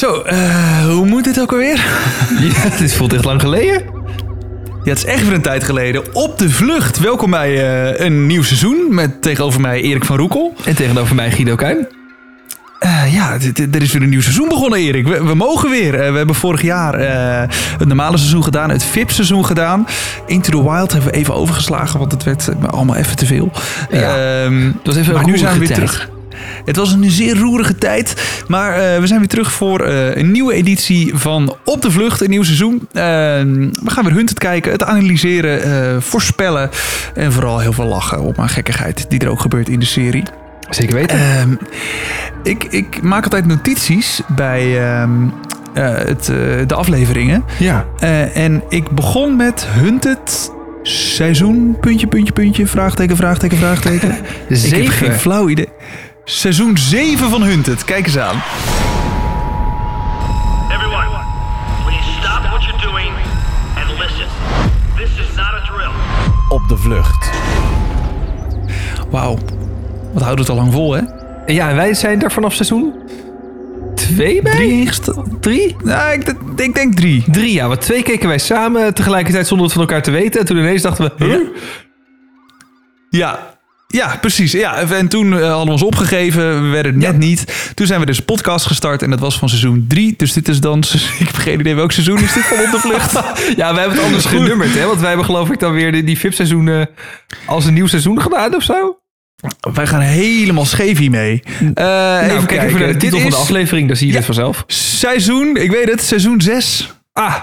Zo, eh, hoe moet dit ook alweer? Ja, dit voelt echt lang geleden. Ja, het is echt weer een tijd geleden. Op de vlucht. Welkom bij eh, een nieuw seizoen met tegenover mij Erik van Roekel. En tegenover mij Guido Kuin. Eh, ja, er is weer een nieuw seizoen begonnen, Erik. We, we mogen weer. We hebben vorig jaar het normale seizoen gedaan, het VIP-seizoen gedaan. Into the Wild hebben we even overgeslagen, want het werd allemaal even te veel. Ja, Ehm, was even maar een nu zijn we weer terug. Het was een zeer roerige tijd, maar eh, we zijn weer terug voor eh, een nieuwe editie van Op de Vlucht, een nieuw seizoen. Ehm, we gaan weer Hunted kijken, het analyseren, eh, voorspellen en vooral heel veel lachen op een gekkigheid die er ook gebeurt in de serie. Zeker weten. Ehm, ik, ik maak altijd notities bij ehm, eh, het, de afleveringen. ja. En ik begon met Hunted seizoen, puntje, puntje, puntje, vraagteken, vraagteken, vraagteken. Ik heb geen flauw idee. Seizoen 7 van Hunted, kijk eens aan. Everyone, please stop what you're doing and listen. This is not a drill. Op de vlucht. Wauw, wat houdt het al lang vol, hè? Ja, en wij zijn daar vanaf seizoen twee bij? Drie? Nou, ik, ik denk drie. Drie, ja. Want twee keken wij samen tegelijkertijd zonder het van elkaar te weten. En toen ineens dachten we... huh? Ja, ja, precies. Ja, en toen eh, hadden we ons opgegeven. We werden het net Ja. niet. Toen zijn we dus podcast gestart en dat was van seizoen 3. Dus dit is dan... Ik heb geen idee welk seizoen is dit van op de vlucht. Ja, wij hebben het anders genummerd, hè? Want wij hebben geloof ik dan weer die, die VIP-seizoenen als een nieuw seizoen gedaan of zo. Wij gaan helemaal scheef hiermee. Nou, even kijk even naar de Dit titel van de aflevering, dan zie je Ja. dit vanzelf. Seizoen, ik weet het, seizoen 6. Ah.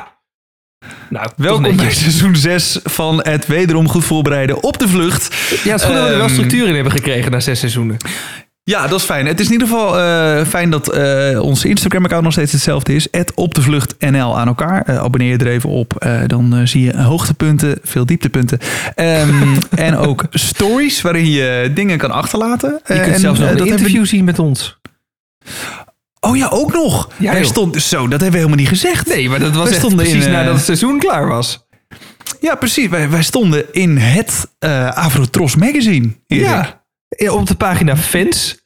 Nou, Welkom bij seizoen 6 van het wederom goed voorbereiden op de vlucht. Ja, het is goed dat we er wel Ehm, structuur in hebben gekregen na zes seizoenen. Ja, dat is fijn. Het is in ieder geval eh, fijn dat eh onze Instagram-account nog steeds hetzelfde is. op de vlucht NL aan elkaar. Eh, abonneer je er even op. eh, dan zie je hoogtepunten, veel dieptepunten. Ehm, en ook stories waarin je dingen kan achterlaten. Je kunt En, zelfs nog een interview zien met ons. Oh ja, ook nog. Ja, Wij joh. zo, dat hebben we helemaal niet gezegd. Nee, maar dat was Wij echt stonden in, precies eh, nadat het seizoen klaar was. Ja, precies. Wij, wij stonden in het eh Avrotros magazine. Erik. Ja, Op de pagina fans.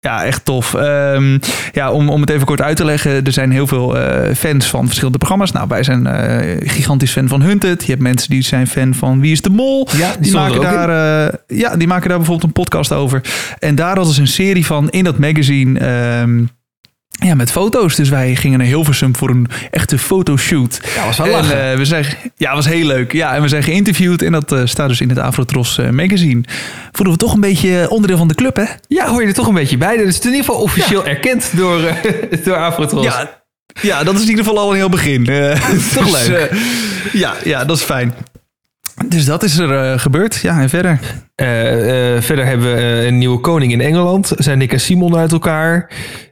Ja, echt tof. Ehm, ja, om, om het even kort uit te leggen. Er zijn heel veel eh, fans van verschillende programma's. Nou, wij zijn eh, gigantisch fan van Hunted. Je hebt mensen die zijn fan van Wie is de Mol. Ja, die maken daar, eh, ja, die maken daar bijvoorbeeld een podcast over. En daar hadden ze een serie van in dat magazine... ehm, ja, met foto's. Dus wij gingen naar Hilversum voor een echte fotoshoot. Ja, was wel En, lachen. eh, we zijn, ja, was heel leuk. Ja, en we zijn geïnterviewd en dat eh, staat dus in het Afrotros eh, magazine. Voelen we toch een beetje onderdeel van de club, hè? Ja, hoor je er toch een beetje bij. Dat is in ieder geval officieel erkend door, door Afrotros. Ja, ja, dat is in ieder geval al een heel begin. Toch dus, leuk. ja, ja, dat is fijn. Dus dat is er eh, gebeurd. Ja, en verder. Eh, eh, verder hebben we een nieuwe koning in Engeland. Zijn Nick en Simon uit elkaar.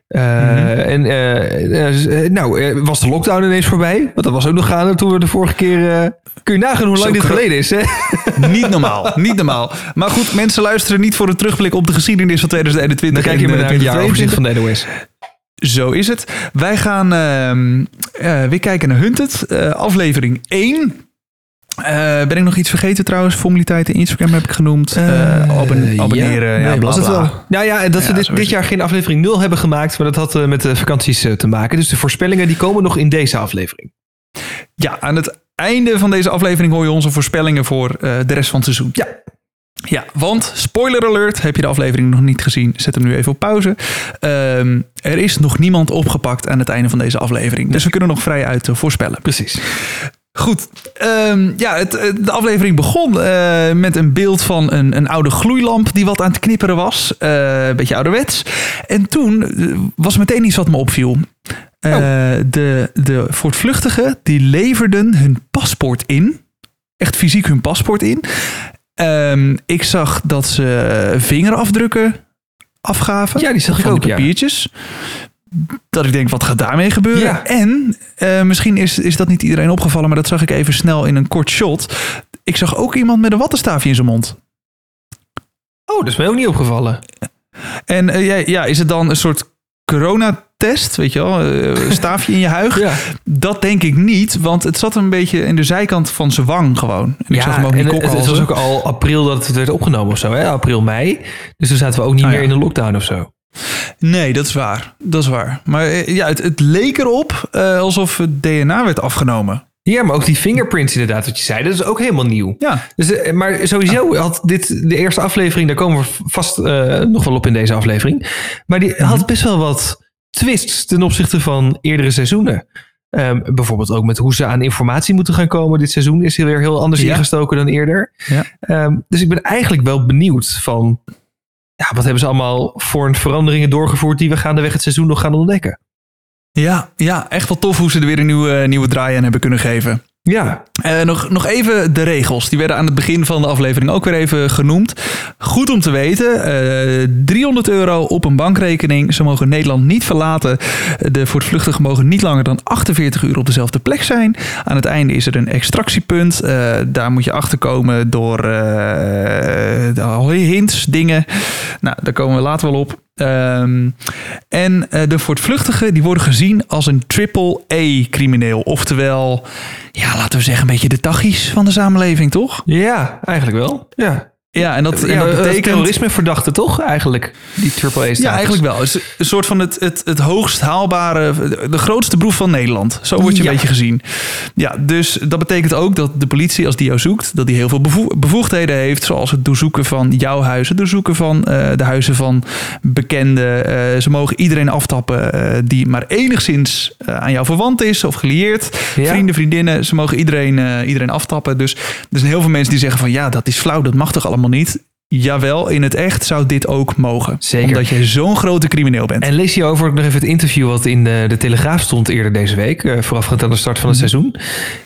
Eh, Mhm. En nou, eh, was de lockdown ineens voorbij? Want dat was ook nog gaande toen we de vorige keer... eh, kun je nagaan hoe lang dit geleden is, hè? Niet normaal. niet normaal. Maar goed, mensen luisteren niet voor een terugblik op de geschiedenis van 2021. Dan kijk je maar naar het jaaroverzicht van de NOS. Zo is het. Wij gaan ehm, eh, weer kijken naar Hunted. eh, aflevering 1. Eh, ben ik nog iets vergeten trouwens? Formaliteiten Instagram heb ik genoemd. Eh, abon- abonneren. Ja, nee, was het wel. Nou ja, dat Ja, we dit, dit jaar geen aflevering 0 hebben gemaakt, maar dat had eh, met de vakanties eh, te maken. Dus de voorspellingen die komen nog in deze aflevering. Ja, aan het einde van deze aflevering hoor je onze voorspellingen voor eh, de rest van het seizoen. Ja. Ja, want spoiler alert, heb je de aflevering nog niet gezien, zet hem nu even op pauze. Ehm, er is nog niemand opgepakt aan het einde van deze aflevering. Dus we kunnen nog vrij uit eh, voorspellen. Precies. Goed, ehm, ja, het, eh, de aflevering begon eh, met een beeld van een, een oude gloeilamp die wat aan het knipperen was. Eh, een beetje ouderwets. En toen was meteen iets wat me opviel. Eh, de, de voortvluchtigen die leverden hun paspoort in. Echt fysiek hun paspoort in. Ehm, ik zag dat ze vingerafdrukken afgaven. Ja, die zag ik ook, ja. Dat ik denk, wat gaat daarmee gebeuren? Ja. En eh, misschien is, is dat niet iedereen opgevallen, maar dat zag ik even snel in een kort shot. Ik zag ook iemand met een wattenstaafje in zijn mond. Oh, dat is mij ook niet opgevallen. En eh, ja, ja, is het dan een soort coronatest, weet je wel, eh, staafje in je huig? Ja. Dat denk ik niet, want het zat een beetje in de zijkant van zijn wang gewoon. En ik zag hem ook niet en het, het was ook al april dat het werd opgenomen of zo, hè? April, mei. Dus toen zaten we ook niet Oh, meer in de lockdown of zo. Nee, dat is waar. Dat is waar. Maar eh, ja, het, het leek erop eh, alsof het DNA werd afgenomen. Ja, maar ook die fingerprints inderdaad, wat je zei, dat is ook helemaal nieuw. Ja. Dus, eh, maar sowieso had dit de eerste aflevering, daar komen we vast nog wel op in deze aflevering. Maar die had best wel wat twists ten opzichte van eerdere seizoenen. Ehm, bijvoorbeeld ook met hoe ze aan informatie moeten gaan komen. Dit seizoen is hier weer heel anders Ja. ingestoken dan eerder. Ja. Ehm, dus ik ben eigenlijk wel benieuwd van... Ja, wat hebben ze allemaal voor veranderingen doorgevoerd... die we gaandeweg het seizoen nog gaan ontdekken? Ja, ja, echt wel tof hoe ze er weer een nieuwe, nieuwe draai aan hebben kunnen geven. Ja, Eh, nog, nog even de regels. Die werden aan het begin van de aflevering ook weer even genoemd. Goed om te weten. eh 300 euro op een bankrekening. Ze mogen Nederland niet verlaten. De voortvluchtigen mogen niet langer dan 48 uur op dezelfde plek zijn. Aan het einde is er een extractiepunt. Eh, daar moet je achterkomen door eh, de al hints, dingen. Nou, daar komen we later wel op. Ehm, en eh, de voortvluchtigen die worden gezien als een triple-A-crimineel. Oftewel, ja, laten we zeggen, een beetje de tachies van de samenleving, toch? ja eigenlijk wel. Ja, Ja, en dat, en ja dat betekent... betekent... terrorisme verdachte toch eigenlijk? Die AAA-status. Ja, eigenlijk wel. Het is een soort van het, het, het hoogst haalbare, de grootste proef van Nederland. Zo word je Ja. een beetje gezien. Ja, dus dat betekent ook dat de politie, als die jou zoekt, dat die heel veel bevo- bevoegdheden heeft. Zoals het doorzoeken van jouw huis, het doorzoeken van eh, de huizen van bekenden. Eh, ze mogen iedereen aftappen eh, die maar enigszins eh, aan jou verwant is of gelieerd. Ja. Vrienden, vriendinnen, ze mogen iedereen, eh, iedereen aftappen. Dus er zijn heel veel mensen die zeggen van ja, dat is flauw, dat mag toch allemaal niet. Jawel, in het echt zou dit ook mogen. Zeker. Omdat je zo'n grote crimineel bent. En lees je over ook nog even het interview wat in de, de Telegraaf stond eerder deze week, eh, voorafgaand aan de start van het seizoen.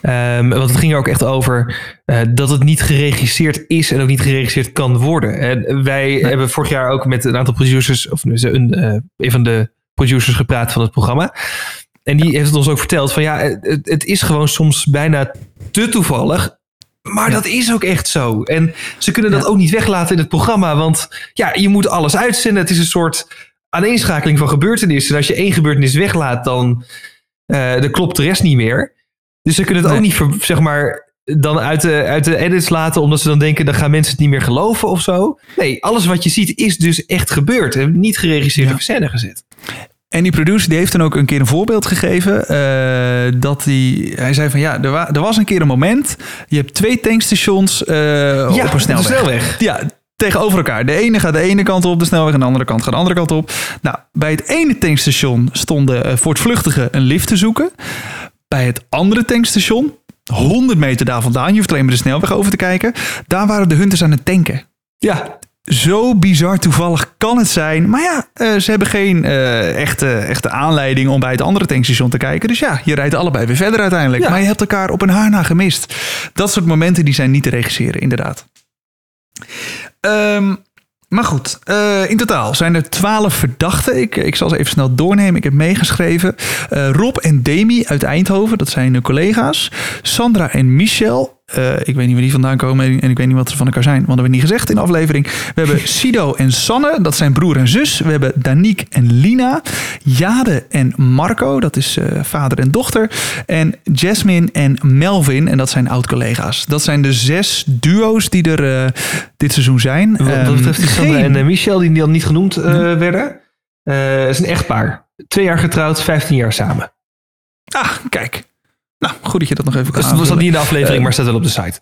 Ehm, want het ging er ook echt over eh, dat het niet geregisseerd is en ook niet geregisseerd kan worden. En wij hebben vorig jaar ook met een aantal producers, of een, eh, een van de producers gepraat van het programma. En die heeft het ons ook verteld van ja, het, het is gewoon soms bijna te toevallig. Maar dat is ook echt zo. En ze kunnen dat Ja. ook niet weglaten in het programma. Want ja, je moet alles uitzenden. Het is een soort aaneenschakeling van gebeurtenissen. En als je één gebeurtenis weglaat, dan, dan klopt de rest niet meer. Dus ze kunnen het Nee. ook niet, zeg maar, dan uit de, uit de edits laten. Omdat ze dan denken, dan gaan mensen het niet meer geloven of zo. Nee, alles wat je ziet is dus echt gebeurd. En niet geregisseerd Ja. of scène gezet. En die producer die heeft dan ook een keer een voorbeeld gegeven. eh, dat hij, hij zei van ja, er, wa- er was een keer een moment. Je hebt twee tankstations eh, op een snelweg. snelweg. Ja, tegenover elkaar. De ene gaat de ene kant op de snelweg en de andere kant gaat de andere kant op. Nou, bij het ene tankstation stonden eh, voortvluchtigen een lift te zoeken. Bij het andere tankstation, 100 meter daar vandaan, je hoeft alleen maar de snelweg over te kijken. Daar waren de hunters aan het tanken. Ja, Zo bizar toevallig kan het zijn. Maar ja, eh, ze hebben geen eh, echte, echte aanleiding om bij het andere tankstation te kijken. Dus ja, je rijdt allebei weer verder uiteindelijk. Ja. Maar je hebt elkaar op een haar na gemist. Dat soort momenten die zijn niet te regisseren, inderdaad. Ehm, maar goed, eh, in totaal zijn er twaalf verdachten. Ik, ik zal ze even snel doornemen. Ik heb meegeschreven. Rob en Demi uit Eindhoven, dat zijn hun collega's. Sandra en Michel. Eh, ik weet niet waar die vandaan komen en ik weet niet wat ze van elkaar zijn, want dat hebben we niet gezegd in de aflevering. We hebben Sido en Sanne, dat zijn broer en zus. We hebben Danique en Lina. Jade en Marco, dat is eh, vader en dochter. En Jasmine en Melvin, en dat zijn oud-collega's. Dat zijn de zes duo's die er eh, dit seizoen zijn. wat, wat Ehm, betreft geen- en Michel, die dan niet genoemd werden. is een echtpaar. Twee jaar getrouwd, 15 jaar samen. Ah, kijk. Nou, goed dat je dat nog even kan Dus dat was dat niet in de aflevering, Eh, maar staat wel op de site.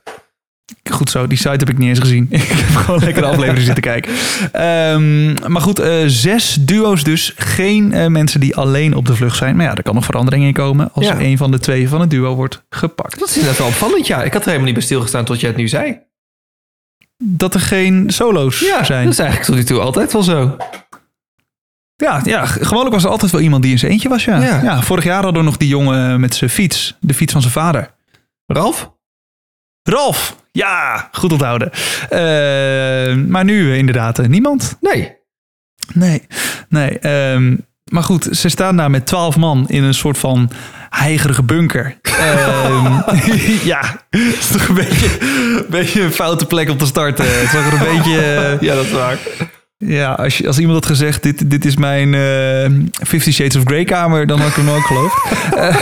Goed zo, die site heb ik niet eens gezien. ik heb gewoon lekker de aflevering zitten kijken. Ehm, maar goed, eh, zes duo's dus. Geen eh, mensen die alleen op de vlucht zijn. Maar ja, er kan nog verandering in komen als Ja. een van de twee van het duo wordt gepakt. Dat is inderdaad wel opvallend, ja. Ik had er helemaal niet bij stilgestaan tot je het nu zei. Dat er geen solo's Ja, zijn. dat is eigenlijk tot nu toe altijd wel zo. Ja, ja, gewoonlijk was er altijd wel iemand die in zijn eentje was. Ja. Ja. Ja. vorig jaar hadden we nog die jongen met zijn fiets. De fiets van zijn vader. Ralf? Ralf! Ja, goed onthouden. Eh, maar nu eh, inderdaad eh, niemand. Nee. Nee, nee. ehm, maar goed, ze staan daar met twaalf man in een soort van heigerige bunker. Ehm, ja, het is toch een beetje, een beetje een foute plek om te starten. Het zag er een beetje... eh, Ja, dat is waar. Ja, als, je, als iemand had gezegd, dit, dit is mijn eh Fifty Shades of Grey kamer, dan had ik hem ook geloofd. Eh,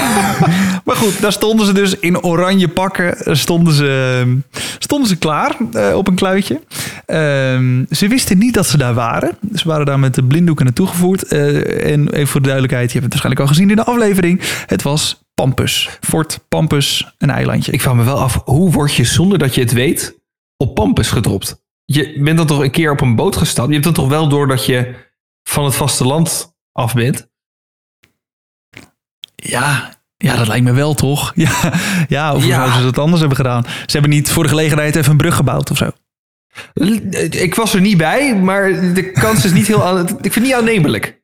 maar goed, daar stonden ze dus in oranje pakken, stonden ze, stonden ze klaar eh, op een kluitje. Ehm, ze wisten niet dat ze daar waren. Ze waren daar met de blinddoeken naartoe gevoerd. Eh, en even voor de duidelijkheid, je hebt het waarschijnlijk al gezien in de aflevering. Het was Pampus. Fort Pampus, een eilandje. Ik vraag me wel af, hoe word je zonder dat je het weet op Pampus gedropt? Je bent dan toch een keer op een boot gestapt? Je hebt dan toch wel door dat je van het vasteland af bent? Ja, ja, dat lijkt me wel toch? Ja, ja of Ja. zouden ze dat anders hebben gedaan? Ze hebben niet voor de gelegenheid even een brug gebouwd of zo. Ik was er niet bij, maar de kans is niet heel aan. Ik vind het niet aannemelijk.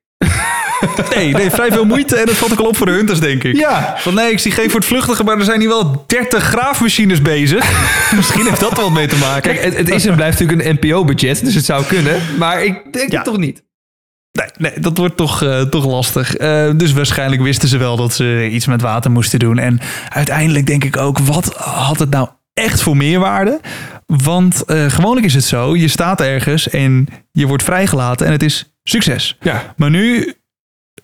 Nee, nee, vrij veel moeite en dat valt ook al op voor de hunters, denk ik. Ja. Van nee, ik zie geen voortvluchtigen, maar er zijn hier wel 30 graafmachines bezig. Misschien heeft dat er wat mee te maken. Kijk, het, het is en blijft natuurlijk een NPO-budget, dus het zou kunnen. Maar ik denk Ja. het toch niet. Nee, nee dat wordt toch, eh, toch lastig. Eh, dus waarschijnlijk wisten ze wel dat ze iets met water moesten doen. En uiteindelijk denk ik ook, wat had het nou echt voor meerwaarde? Want eh, gewoonlijk is het zo, je staat ergens en je wordt vrijgelaten en het is succes. Ja. Maar nu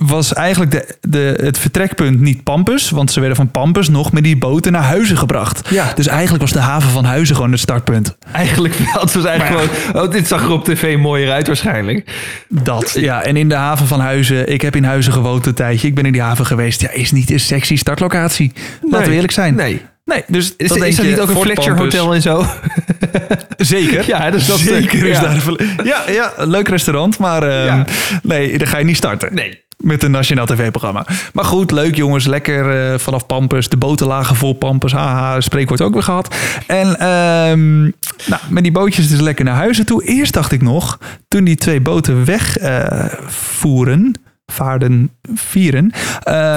was eigenlijk de, de, het vertrekpunt niet Pampus, want ze werden van Pampus nog met die boten naar Huizen gebracht. Ja. Dus eigenlijk was de haven van Huizen gewoon het startpunt. Eigenlijk wel. Het was eigenlijk gewoon. Oh, dit zag er op tv mooier uit, waarschijnlijk. Dat, ja. En in de haven van Huizen, ik heb in Huizen gewoond een tijdje. Ik ben in die haven geweest. Ja, is niet een sexy startlocatie. Laten we eerlijk zijn. Nee. Nee, dus Is, dan is er niet ook een Fletcher Pampus. Hotel en zo? Zeker. Ja, dus dat Zeker is ja. daar. Ja, ja, leuk restaurant, maar ehm, Ja. nee, daar ga je niet starten. Nee. Met een nationaal tv-programma. Maar goed, leuk jongens. Lekker eh, vanaf Pampus. De boten lagen vol Pampus. Haha, spreekwoord ook weer gehad. En ehm, nou, met die bootjes dus lekker naar huizen toe. Eerst dacht ik nog, toen die twee boten wegvoeren, vaarden, vieren.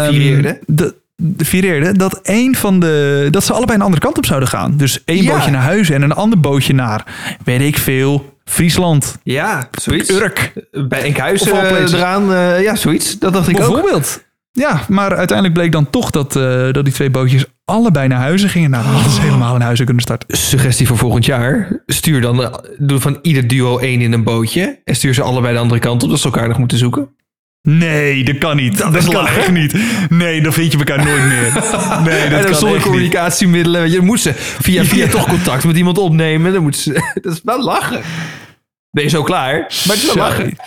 Vireerden? De, de dat een van de. dat ze allebei een andere kant op zouden gaan. Dus één Ja. bootje naar huizen en een ander bootje naar, weet ik veel, Friesland. Ja, zoiets. Urk. Bij Enkhuizen eh, eraan. eh, ja, zoiets. Dat dacht ik ook. Bijvoorbeeld. Ja, maar uiteindelijk bleek dan toch dat, eh, dat die twee bootjes allebei naar huizen gingen. Nou, dan hadden ze helemaal in huizen kunnen starten. Suggestie voor volgend jaar. Stuur dan, doe van ieder duo één in een bootje. En stuur ze allebei de andere kant op, dat ze elkaar nog moeten zoeken. Nee, dat kan niet. Dat, is kan echt niet. Nee, dan vind je elkaar nooit meer. Nee, en dat dan kan zonder communicatiemiddelen. weet Je dan moet ze via, via Ja. toch contact met iemand opnemen. Dan moet ze, dat is wel lachen. Ben je zo klaar? Maar het is wel lachen.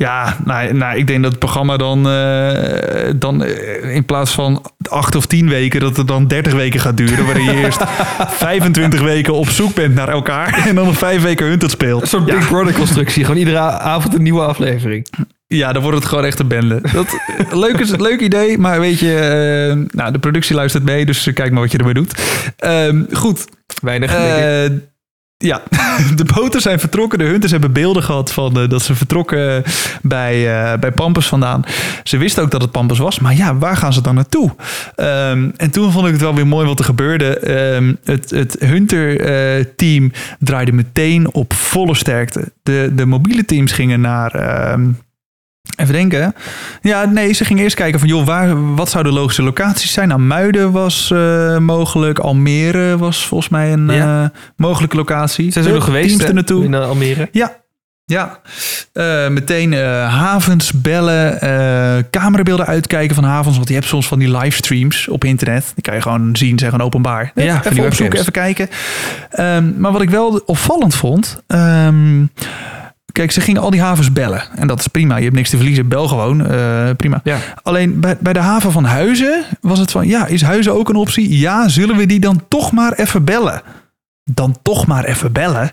Ja, nou, nou, ik denk dat het programma dan, eh, dan eh, in plaats van acht of tien weken, dat het dan 30 weken gaat duren. Waarin je eerst 25 weken op zoek bent naar elkaar en dan nog vijf weken Hunted speelt. Een soort Big Brother constructie. Gewoon iedere avond een nieuwe aflevering. Ja, dan wordt het gewoon echt een bende. Dat, leuk is het leuk idee, maar weet je, eh, nou, de productie luistert mee, dus kijk maar wat je ermee doet. Ehm, goed, Weinig. ja, de boten zijn vertrokken. De hunters hebben beelden gehad van eh, dat ze vertrokken bij, eh, bij Pampus vandaan. Ze wisten ook dat het Pampus was, maar ja, waar gaan ze dan naartoe? Ehm, en toen vond ik het wel weer mooi wat er gebeurde. Ehm, het het Hunter-team draaide meteen op volle sterkte. De, de mobiele teams gingen naar. ehm, Even denken. Ja, nee, ze gingen eerst kijken van, joh, waar, wat zouden de logische locaties zijn? Nou, Muiden was eh, mogelijk. Almere was volgens mij een Ja. eh, mogelijke locatie. Zijn ze er nog geweest Teams er naartoe. in eh, Almere? Ja, ja. Meteen havens bellen, camerabeelden uitkijken van havens. Want je hebt soms van die livestreams op internet. Die kan je gewoon zien, zijn gewoon openbaar. Ja, even die opzoeken, even kijken. Ehm, maar wat ik wel opvallend vond... ehm, kijk, ze gingen al die havens bellen. En dat is prima. Je hebt niks te verliezen. Bel gewoon. eh, prima. Ja. Alleen bij, bij de haven van Huizen was het van... Ja, is Huizen ook een optie? Ja, zullen we die dan toch maar even bellen? Dan toch maar even bellen?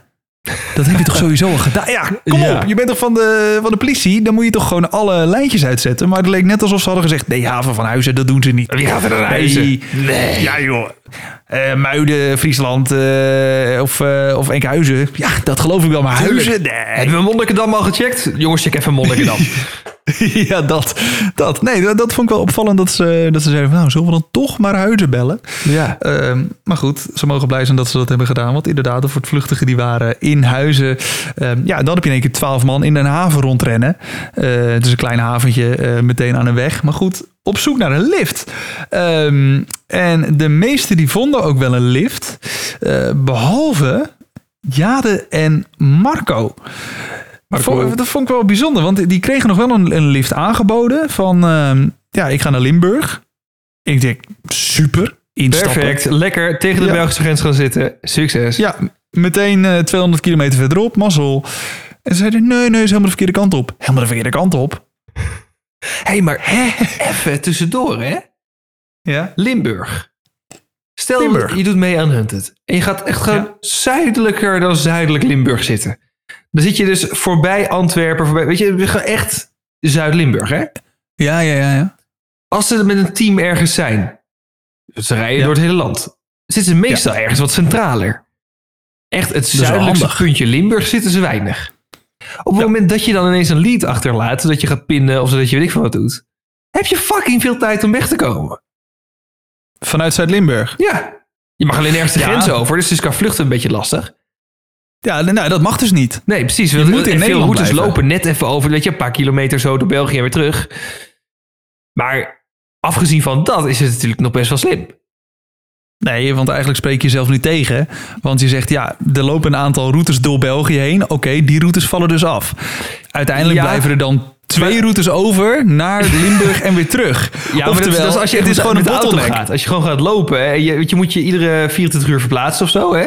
Dat heb je toch sowieso al gedaan? Ja, kom Ja. op. Je bent toch van de, van de politie? Dan moet je toch gewoon alle lijntjes uitzetten. Maar het leek net alsof ze hadden gezegd... Nee, haven van Huizen, dat doen ze niet. Wie gaat er naar Nee. Nee. Ja, joh. Eh, Muiden, Friesland eh, of, eh of Enkhuizen. Ja, dat geloof ik wel. Maar Tuurlijk. Huizen, nee. Hebben we Monnikendam al gecheckt? Jongens, check even Monnikendam. ja, dat. dat. Nee, dat, dat vond ik wel opvallend dat ze, dat ze zeiden van... Nou, zullen we dan toch maar Huizen bellen? ja. Ehm, maar goed, ze mogen blij zijn dat ze dat hebben gedaan. Want inderdaad, de voortvluchtigen die waren in huizen. Ehm, ja, dan heb je in één keer twaalf man in een haven rondrennen. Het is een klein haventje meteen aan de weg. Maar goed, op zoek naar een lift. Ehm, en de meesten die vonden ook wel een lift. eh, behalve Jade en Marco. Vond- dat vond ik wel bijzonder, want die kregen nog wel een, een lift aangeboden. Van, ehm, ja, ik ga naar Limburg. Ik denk, super, instappen. Perfect. Lekker tegen de Ja. Belgische grens gaan zitten. Succes. Ja, Meteen eh, 200 kilometer verderop, mazzel. En ze zeiden, nee, nee, is helemaal de verkeerde kant op. Helemaal de verkeerde kant op. Hé, hey, maar even tussendoor, hè? Ja. Limburg. Stel, Limburg. je doet mee aan Hunted. En je gaat echt gewoon Ja. zuidelijker dan zuidelijk Limburg zitten. Dan zit je dus voorbij Antwerpen, voorbij, weet je, we gaan echt Zuid-Limburg, hè? Ja, ja, ja, ja. Als ze met een team ergens zijn, ze rijden Ja. door het hele land, zitten ze meestal ergens wat centraler. Echt het zuidelijkste puntje Limburg zitten ze weinig. Op het moment dat je dan ineens een lead achterlaat, zodat je gaat pinnen of zodat je weet ik veel wat doet, heb je fucking veel tijd om weg te komen. Vanuit Zuid-Limburg. Ja. Je mag alleen ergens de Ja. grens over, dus het is qua vluchten een beetje lastig. Ja, nou, dat mag dus niet. Nee, precies. Je want moet in veel Nederland routes blijven. lopen net even over, weet je, een paar kilometer zo door België en weer terug. Maar afgezien van dat is het natuurlijk nog best wel slim. Nee, want eigenlijk spreek je jezelf niet tegen. Want je zegt, ja, er lopen een aantal routes door België heen. Oké, die routes vallen dus af. Uiteindelijk Ja. blijven er dan twee routes over naar Limburg en weer terug. Ja, maar dat, is- dat is als je het is gewoon een auto gaat. Als je gewoon gaat lopen, hè, je, je moet je iedere 24 uur verplaatsen of zo, hè?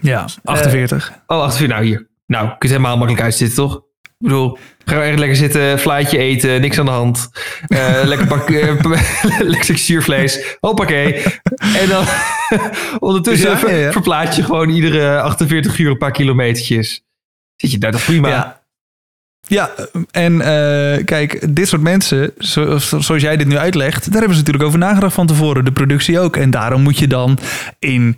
Ja, 48. Oh, 48, nou hier. Nou, je kunt helemaal makkelijk uitzitten, toch? Ik bedoel, ga echt lekker zitten, flytje eten, niks aan de hand. Eh, lekker pak, eh, lekker zuurvlees, hoppakee. En dan ondertussen Ja, ver- ja, ja. verplaats je gewoon iedere 48 uur een paar kilometertjes. Zit je daar toch prima? Ja. Ja, en eh, kijk, dit soort mensen, zo- zo- zoals jij dit nu uitlegt, daar hebben ze natuurlijk over nagedacht van tevoren. De productie ook. En daarom moet je dan in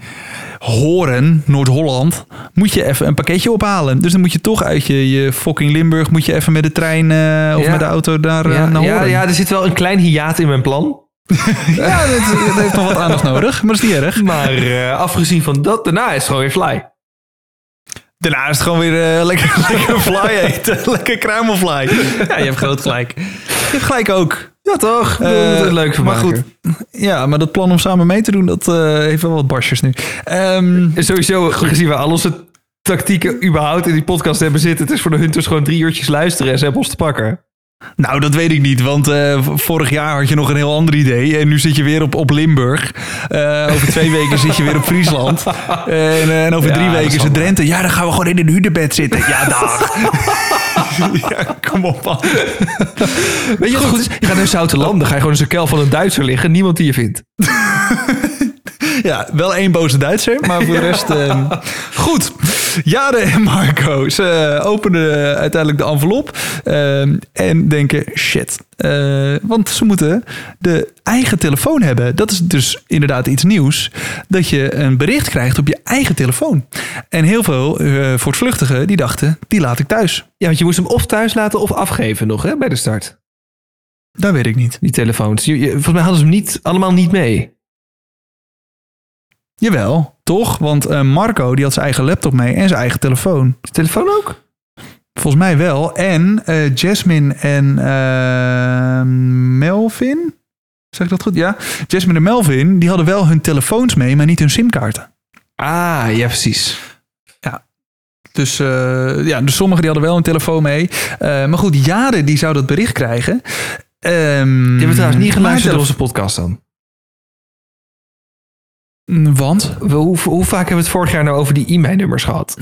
Horen, Noord-Holland, moet je even een pakketje ophalen. Dus dan moet je toch uit je, je fucking Limburg, moet je even met de trein eh, of Ja. met de auto naar, eh, Ja, naar ja, Horen. ja, er zit wel een klein hiaat in mijn plan. Ja, dat, dat heeft nog wat aandacht nodig, maar dat is niet erg. Maar afgezien van dat, daarna is het gewoon weer fly. Daarna is het gewoon weer eh, lekker, lekker fly eten. lekker kruimelfly. Ja, je hebt groot gelijk. Je hebt gelijk ook. Ja, toch? Eh, moeten het leuk van maar goed, ja, maar dat plan om samen mee te doen, dat eh, heeft wel wat barsjes nu. En sowieso, gezien we al onze tactieken überhaupt in die podcast hebben zitten, het is voor de hunters gewoon drie uurtjes luisteren en ze hebben ons te pakken. Nou, dat weet ik niet, want eh, vorig jaar had je nog een heel ander idee. En nu zit je weer op, op Limburg. Eh, over twee weken zit je weer op Friesland. En, eh, en over Ja, drie weken is het. Drenthe. Ja, dan gaan we gewoon in een huurdebed zitten. Ja, dag. ja, kom op man. Weet je wat goed is? Je gaat naar Zoutenland, dan ga je gewoon in zo'n kel van een Duitser liggen, niemand die je vindt. Ja, wel één boze Duitser, maar voor de rest... ehm, goed. Jade en Marco, ze openen uiteindelijk de envelop ehm, en denken, shit. Eh, want ze moeten de eigen telefoon hebben. Dat is dus inderdaad iets nieuws. Dat je een bericht krijgt op je eigen telefoon. En heel veel eh voortvluchtigen die dachten, die laat ik thuis. Ja, want je moest hem of thuis laten of afgeven nog, hè, bij de start. Dat weet ik niet. Die telefoons. Je- je- volgens mij hadden ze hem niet, allemaal niet mee. Jawel, toch? Want eh, Marco die had zijn eigen laptop mee en zijn eigen telefoon. De telefoon ook? Volgens mij wel. En eh, Jasmine en eh, Melvin. Zeg ik dat goed? Ja. Jasmine en Melvin, die hadden wel hun telefoons mee, maar niet hun simkaarten. Ah, ja, precies. Dus, eh, ja, dus sommigen die hadden wel een telefoon mee. Maar goed, Jade die zou dat bericht krijgen. Ehm, Die hebben trouwens niet geluisterd naar onze podcast dan. Tele- Want? We- Hoe, hoe vaak hebben we het vorig jaar nou over die e-mailnummers gehad?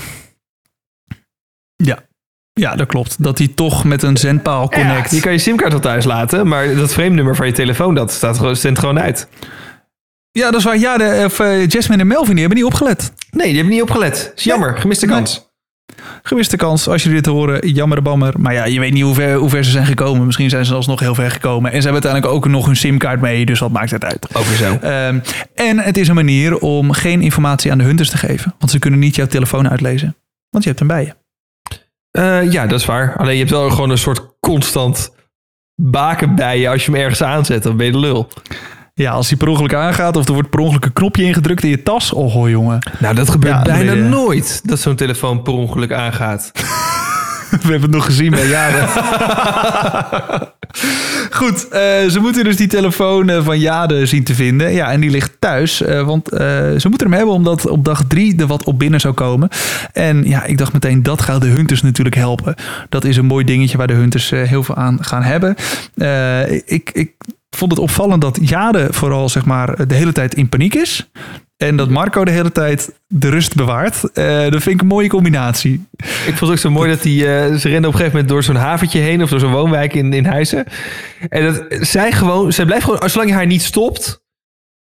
Ja. Ja, dat klopt. Dat die toch met een zendpaal connect. je kan je simkaart wel thuis laten, maar dat frame-nummer van je telefoon, dat staat gewoon, zendt gewoon uit. Ja, dat is waar. Jade, of, eh, Jasmine en Melvin die hebben niet opgelet. Nee, die hebben niet opgelet. Is jammer, gemiste kans. Gemiste kans als jullie dit horen. Jammer de bammer. Maar ja, je weet niet hoe ver, hoe ver ze zijn gekomen. Misschien zijn ze alsnog heel ver gekomen. En ze hebben uiteindelijk ook nog hun simkaart mee. Dus wat maakt het uit? Ook weer zo. Ehm, en het is een manier om geen informatie aan de hunters te geven. Want ze kunnen niet jouw telefoon uitlezen. Want je hebt hem bij je. Eh, ja, dat is waar. Alleen je hebt wel gewoon een soort constant baken bij je als je hem ergens aanzet. Dan ben je de lul. Ja, als die per ongeluk aangaat of er wordt per ongeluk een knopje ingedrukt in je tas. Oh hoor, jongen. Nou, dat gebeurt Ja, bijna nooit dat zo'n telefoon per ongeluk aangaat. We hebben het nog gezien bij Jade. Goed, eh, ze moeten dus die telefoon eh, van Jade zien te vinden. Ja, en die ligt thuis. eh, want ze moeten hem hebben omdat op dag drie er wat op binnen zou komen. En ja, ik dacht meteen, dat gaat de hunters natuurlijk helpen. Dat is een mooi dingetje waar de hunters heel veel aan gaan hebben. Ik, ik vond het opvallend dat Jade vooral zeg maar, de hele tijd in paniek is. En dat Marco de hele tijd de rust bewaart. Eh, dat vind ik een mooie combinatie. Ik vond het ook zo mooi dat die, eh, ze renden op een gegeven moment door zo'n haventje heen of door zo'n woonwijk in, in Huizen. En dat zij gewoon, zij blijft gewoon, zolang je haar niet stopt,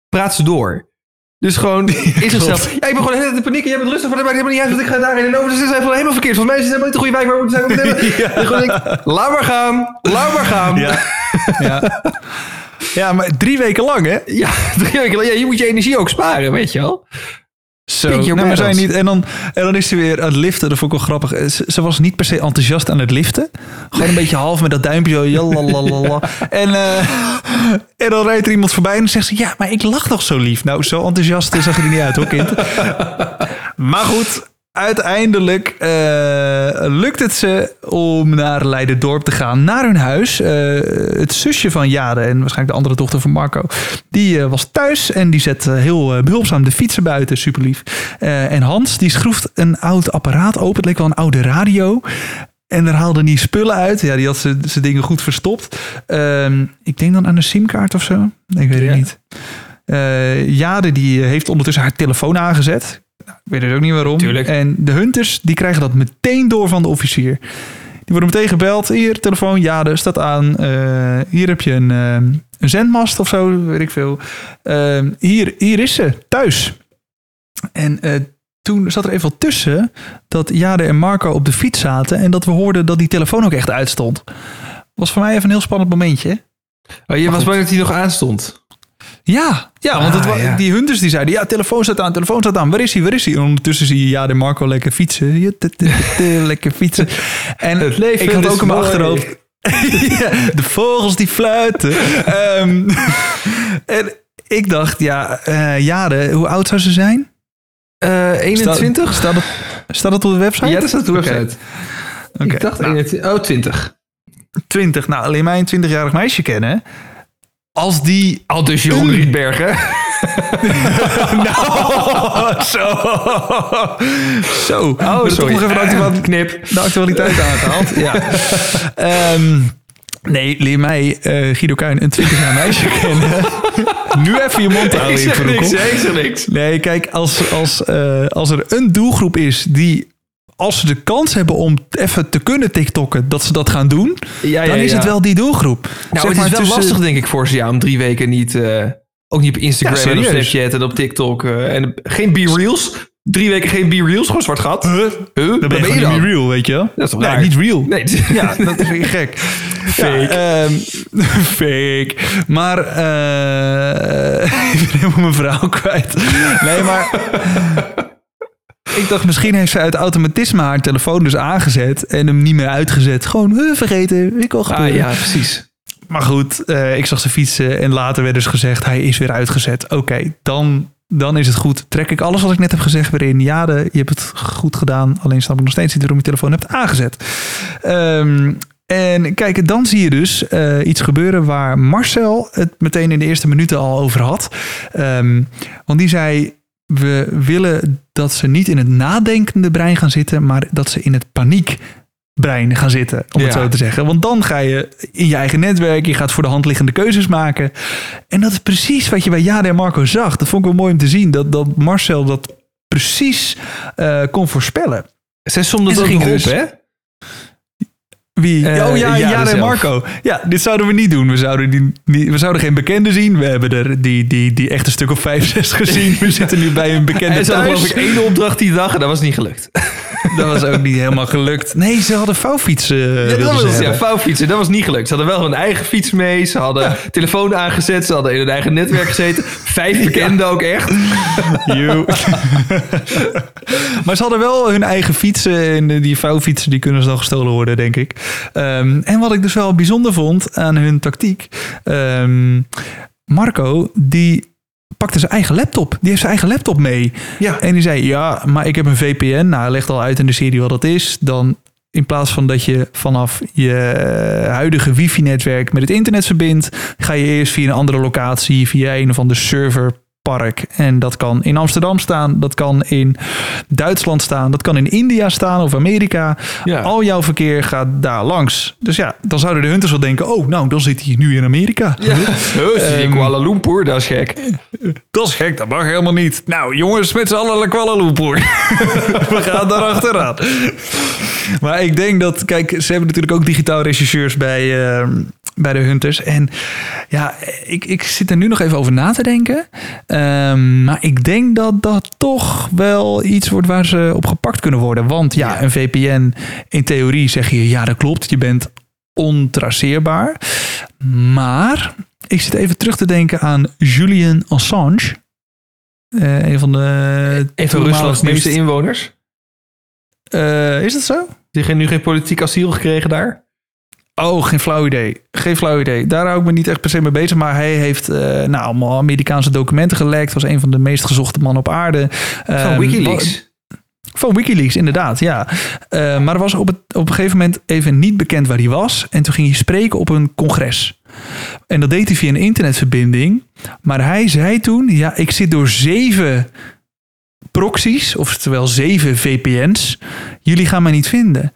praat ze door. Dus gewoon in zichzelf. Ja, ik ben gewoon helemaal in paniek. en Jij bent rustig, maar dat maakt helemaal niet uit. Want ik ga daarin en over. Dus het is helemaal verkeerd. Volgens mij is het helemaal niet de goede wijk waar we moeten zijn. Ja. En gewoon denk, laat maar gaan. Laat maar gaan. Ja, ja. ja maar drie weken lang, hè? Ja, drie weken lang. Ja, je moet je energie ook sparen, weet je wel. Zo, nee, maar battles. zij niet. En dan, en dan is ze weer aan het liften. Dat vond ik wel grappig. Eh, Ze, ze was niet per se enthousiast aan het liften. Gewoon een beetje half met dat duimpje zo. En, eh, en dan rijdt er iemand voorbij en dan zegt ze... Ja, maar ik lach toch zo lief. Nou, zo enthousiast zag je er niet uit hoor, kind. Maar goed, uiteindelijk eh, lukt het ze om naar Leiderdorp te gaan. Naar hun huis. Eh, het zusje van Jade en waarschijnlijk de andere dochter van Marco. Die eh, was thuis en die zet heel eh, behulpzaam de fietsen buiten. Super lief. En Hans die schroeft een oud apparaat open. Het leek wel een oude radio. En daar haalde hij spullen uit. Ja, die had ze- zijn dingen goed verstopt. Ehm, ik denk dan aan een simkaart of zo. Ik weet Ja. het niet. Jade die heeft ondertussen haar telefoon aangezet. Nou, ik weet dus ook niet waarom. Tuurlijk. En de hunters die krijgen dat meteen door van de officier. Die worden meteen gebeld. Hier, telefoon, Jade, staat aan. Eh, hier heb je een, eh, een zendmast of zo, weet ik veel. Eh, hier, hier is ze, thuis. En toen zat er even wat tussen dat Jade en Marco op de fiets zaten... en dat we hoorden dat die telefoon ook echt uitstond. Was voor mij even een heel spannend momentje. Oh, je was bang dat hij nog aanstond. Ja, ja want het, Ah, ja. die hunters die zeiden... ja, telefoon staat aan, telefoon staat aan. Waar is hij, waar is hij? En ondertussen zie je Jade en Marco lekker fietsen. Ja, t- t- t- lekker fietsen. En Het leven ik had ook in mijn achterhoofd... Ja, de vogels die fluiten. Ehm, en ik dacht, ja, Jade, hoe oud zou ze zijn? Eh 21? Staat, staat, het, staat het op de website? ja, dat staat op de website. Ik dacht nou, 21. Oh, 20. 20. Nou, alleen mij een 20-jarig meisje kennen. Als die... Al dus Jeroen Rietbergen. Nou, zo. Zo. Oh, sorry. Toch nog even de, Knip. de actualiteit aangehaald. Ja. Ehm, nee, leer mij, eh, Guido Kuin, een 20 jaar meisje kennen. nu even je mond houden. Ik zeg niks, ik zeg niks. Nee, kijk, als, als, eh, als er een doelgroep is die... Als ze de kans hebben om even te kunnen TikTokken, dat ze dat gaan doen, Ja, dan is ja. het wel die doelgroep. Nou, Zeg het maar is wel tussen- lastig, denk ik, voor ze ja, om drie weken niet... eh, ook niet op Instagram en op. Snapchat en op TikTok. eh, en geen B-Reels. Drie weken geen B-Reels, gewoon zwart gat. Huh? Dan ben je, dan? niet real, weet je wel? Dat is toch nee, raar? niet real. Nee, het Ja, dat is weer gek. Fake. fake. Maar eh ik ben helemaal mijn vrouw kwijt. Nee, maar... Ik dacht, misschien heeft ze uit automatisme haar telefoon dus aangezet en hem niet meer uitgezet. Gewoon, huh, vergeten, ik al Ah, gebeuren. ja, precies. Maar goed, eh, ik zag ze fietsen en later werd dus gezegd, hij is weer uitgezet. Oké, dan, dan is het goed. Trek ik alles wat ik net heb gezegd weer in. Ja, de, je hebt het goed gedaan. Alleen snap ik nog steeds niet waarom je telefoon hebt aangezet. Ehm, en kijk, dan zie je dus eh, iets gebeuren waar Marcel het meteen in de eerste minuten al over had. Ehm, want die zei, we willen dat ze niet in het nadenkende brein gaan zitten, maar dat ze in het paniek brein gaan zitten, om het zo te zeggen. Want dan ga je in je eigen netwerk, je gaat voor de hand liggende keuzes maken. En dat is precies wat je bij Jade en Marco zag. Dat vond ik wel mooi om te zien, dat, dat Marcel dat precies eh, kon voorspellen. Zij somde dat ging op, dus- hè? Wie? Eh, oh ja, Jade Jade en zelf. Marco. Ja, dit zouden we niet doen. We zouden, die, niet- we zouden geen bekenden zien. We hebben er die, die, die echt een stuk of vijf, zes gezien. We zitten nu bij een bekende thuis. geloof ik één opdracht die dag en dat was niet gelukt. Dat was ook niet helemaal gelukt. Nee, ze hadden vouwfietsen. Ja, dat was ja, vouwfietsen. Dat was niet gelukt. Ze hadden wel hun eigen fiets mee. Ze hadden telefoon aangezet. Ze hadden in hun eigen netwerk gezeten. Vijf bekenden ook echt. Maar ze hadden wel hun eigen fietsen. En die vouwfietsen die kunnen ze dan gestolen worden, denk ik. Ehm, en wat ik dus wel bijzonder vond aan hun tactiek. ehm, Marco, die pakte zijn eigen laptop. Die heeft zijn eigen laptop mee. Ja. En die zei, ja, maar ik heb een VPN. Nou, hij legt al uit in de serie wat dat is. Dan in plaats van dat je vanaf je huidige wifi-netwerk met het internet verbindt, ga je eerst via een andere locatie, via een of andere server park. En dat kan in Amsterdam staan, dat kan in Duitsland staan, dat kan in India staan of Amerika. Ja. Al jouw verkeer gaat daar langs. Dus ja, dan zouden de hunters wel denken, oh, nou, dan zit hij nu in Amerika. Ja. Ehm, Kuala Lumpur, dat is gek. Dat is gek, dat mag helemaal niet. Nou, jongens, met z'n allen naar Kuala Lumpur. We gaan daar achteraan. Maar ik denk dat, kijk, ze hebben natuurlijk ook digitaal rechercheurs bij, eh, bij de Hunters. En ja, ik, ik zit er nu nog even over na te denken. Ehm, maar ik denk dat dat toch wel iets wordt waar ze op gepakt kunnen worden. Want ja, een VPN, in theorie zeg je, ja, dat klopt. Je bent ontraceerbaar. Maar ik zit even terug te denken aan Julian Assange. Eh, een van de Een van toenmalig Ruslands nieuwste inwoners. Eh, is dat zo? Die heeft nu geen politiek asiel gekregen daar. Oh, geen flauw idee. Geen flauw idee. Daar hou ik me niet echt per se mee bezig. Maar hij heeft eh, nou, allemaal Amerikaanse documenten gelekt. Was een van de meest gezochte mannen op aarde. Van Ehm, Wikileaks. Van Wikileaks, inderdaad, ja. Eh, maar er was op, het, op een gegeven moment even niet bekend waar hij was. En toen ging hij spreken op een congres. En dat deed hij via een internetverbinding. Maar hij zei toen, ja, ik zit door zeven proxies, oftewel zeven VPN's. Jullie gaan mij niet vinden.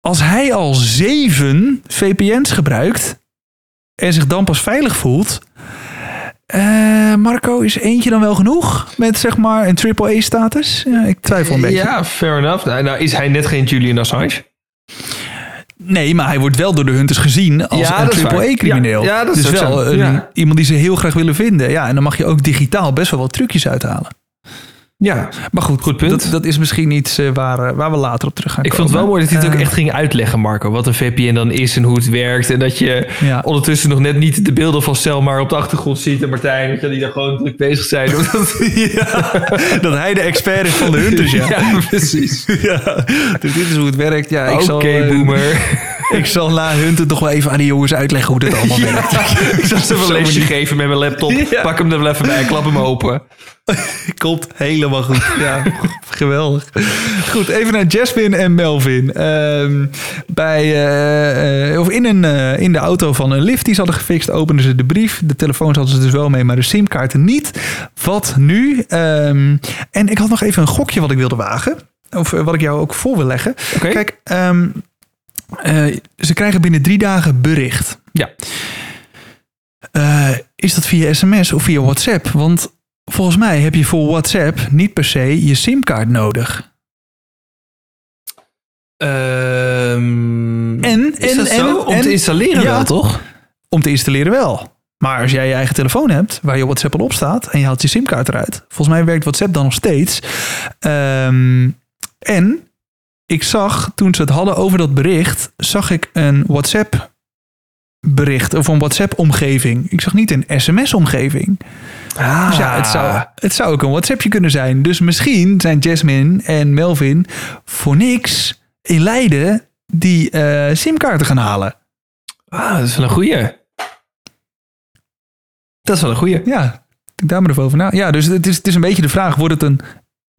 Als hij al zeven VPN's gebruikt en zich dan pas veilig voelt... eh, Marco, is eentje dan wel genoeg met zeg maar een AAA-status? Ja, ik twijfel een beetje. Ja, fair enough. Nou, nou is hij net geen Julian Assange. Nee, maar hij wordt wel door de hunters gezien als Ja, een waar. AAA-crimineel. Ja, ja, dat is dus wel een- iemand die ze heel graag willen vinden. Ja, en dan mag je ook digitaal best wel wat trucjes uithalen. Ja, Maar goed, Goed punt. Dat, dat is misschien iets eh, waar, eh, waar we later op terug gaan ik vond het wel mooi dat hij het ook Eh, echt ging uitleggen, Marco. Wat een VPN dan is en hoe het werkt. En dat je Ja. ondertussen nog net niet de beelden van Selma op de achtergrond ziet. En Martijn, je, die daar gewoon druk bezig zijn. Omdat- dat hij de expert is van de hunters, ja. ja, precies. Ja, dus dit is hoe het werkt. Ja, ik Oké, zal, eh, boomer. Ik zal na Hunter toch wel even aan die jongens uitleggen hoe dit allemaal werkt. Ik zal ze Zo een lesje geven met mijn laptop. Pak hem er wel even bij, klap hem open. Komt helemaal goed. Ja, geweldig. Goed, even naar Jasmine en Melvin. Ehm, bij, eh, eh, of in, een, eh, in de auto van een lift die ze hadden gefixt, openden ze de brief. De telefoons hadden ze dus wel mee, maar de simkaarten niet. Wat nu? Ehm, en ik had nog even een gokje wat ik wilde wagen. Of wat ik jou ook voor wil leggen. Kijk, ehm, eh, ze krijgen binnen drie dagen bericht. Ja. Eh, is dat via sms of via WhatsApp? Want volgens mij heb je voor WhatsApp niet per se je simkaart nodig. Ehm, En, is en, dat en, zo? Om te installeren Ja. wel, toch? Om te installeren wel. Maar als jij je eigen telefoon hebt, waar je WhatsApp al op staat, en je haalt je simkaart eruit, volgens mij werkt WhatsApp dan nog steeds. Ehm, en ik zag, toen ze het hadden over dat bericht, zag ik een WhatsApp bericht of een WhatsApp omgeving. Ik zag niet een sms omgeving. Ah, Dus ja, het zou, het zou ook een WhatsAppje kunnen zijn. Dus misschien zijn Jasmine en Melvin voor niks in Leiden die eh, simkaarten gaan halen. Ah, dat is wel een goeie. Dat is wel een goeie. Ja, denk daar maar even over na. Ja, dus het is, het is een beetje de vraag, wordt het een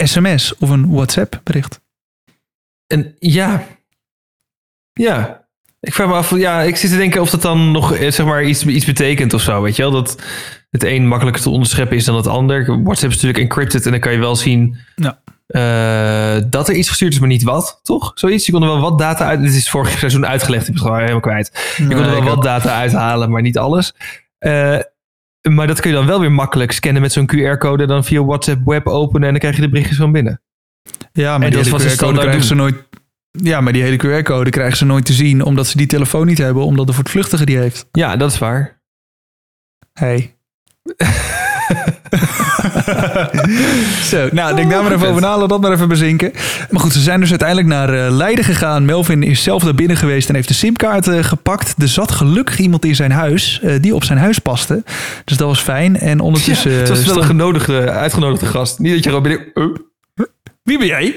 sms of een WhatsApp bericht? En ja. Ja. Ik vraag me af, ja, ik zit te denken of dat dan nog eh, zeg maar iets, iets betekent of zo, weet je wel? Dat het een makkelijker te onderscheppen is dan het ander. WhatsApp is natuurlijk encrypted en dan kan je wel zien Ja. eh, dat er iets gestuurd is, maar niet wat, toch? Zoiets. Je kon er wel wat data uit. Dit is vorig seizoen uitgelegd, ik heb het gewoon helemaal kwijt. Je kon er wel wat data uithalen, maar niet alles. Eh, maar dat kun je dan wel weer makkelijk scannen met zo'n QR-code, dan via WhatsApp web openen en dan krijg je de berichtjes gewoon binnen. Ja, maar En die hele QR-code krijgen ze nooit... Ja, maar die hele QR-code krijgen ze nooit te zien, omdat ze die telefoon niet hebben, omdat de voortvluchtige die heeft. Ja, dat is waar. Hey. Zo, nou, denk daar maar even over na. Laat dat maar even bezinken. Maar goed, ze zijn dus uiteindelijk naar eh, Leiden gegaan. Melvin is zelf daar binnen geweest en heeft de simkaart eh, gepakt. Er zat gelukkig iemand in zijn huis eh, die op zijn huis paste. Dus dat was fijn. En ondertussen... het was wel een genodigde, uitgenodigde gast. Niet dat je gewoon binnen... Wie ben jij?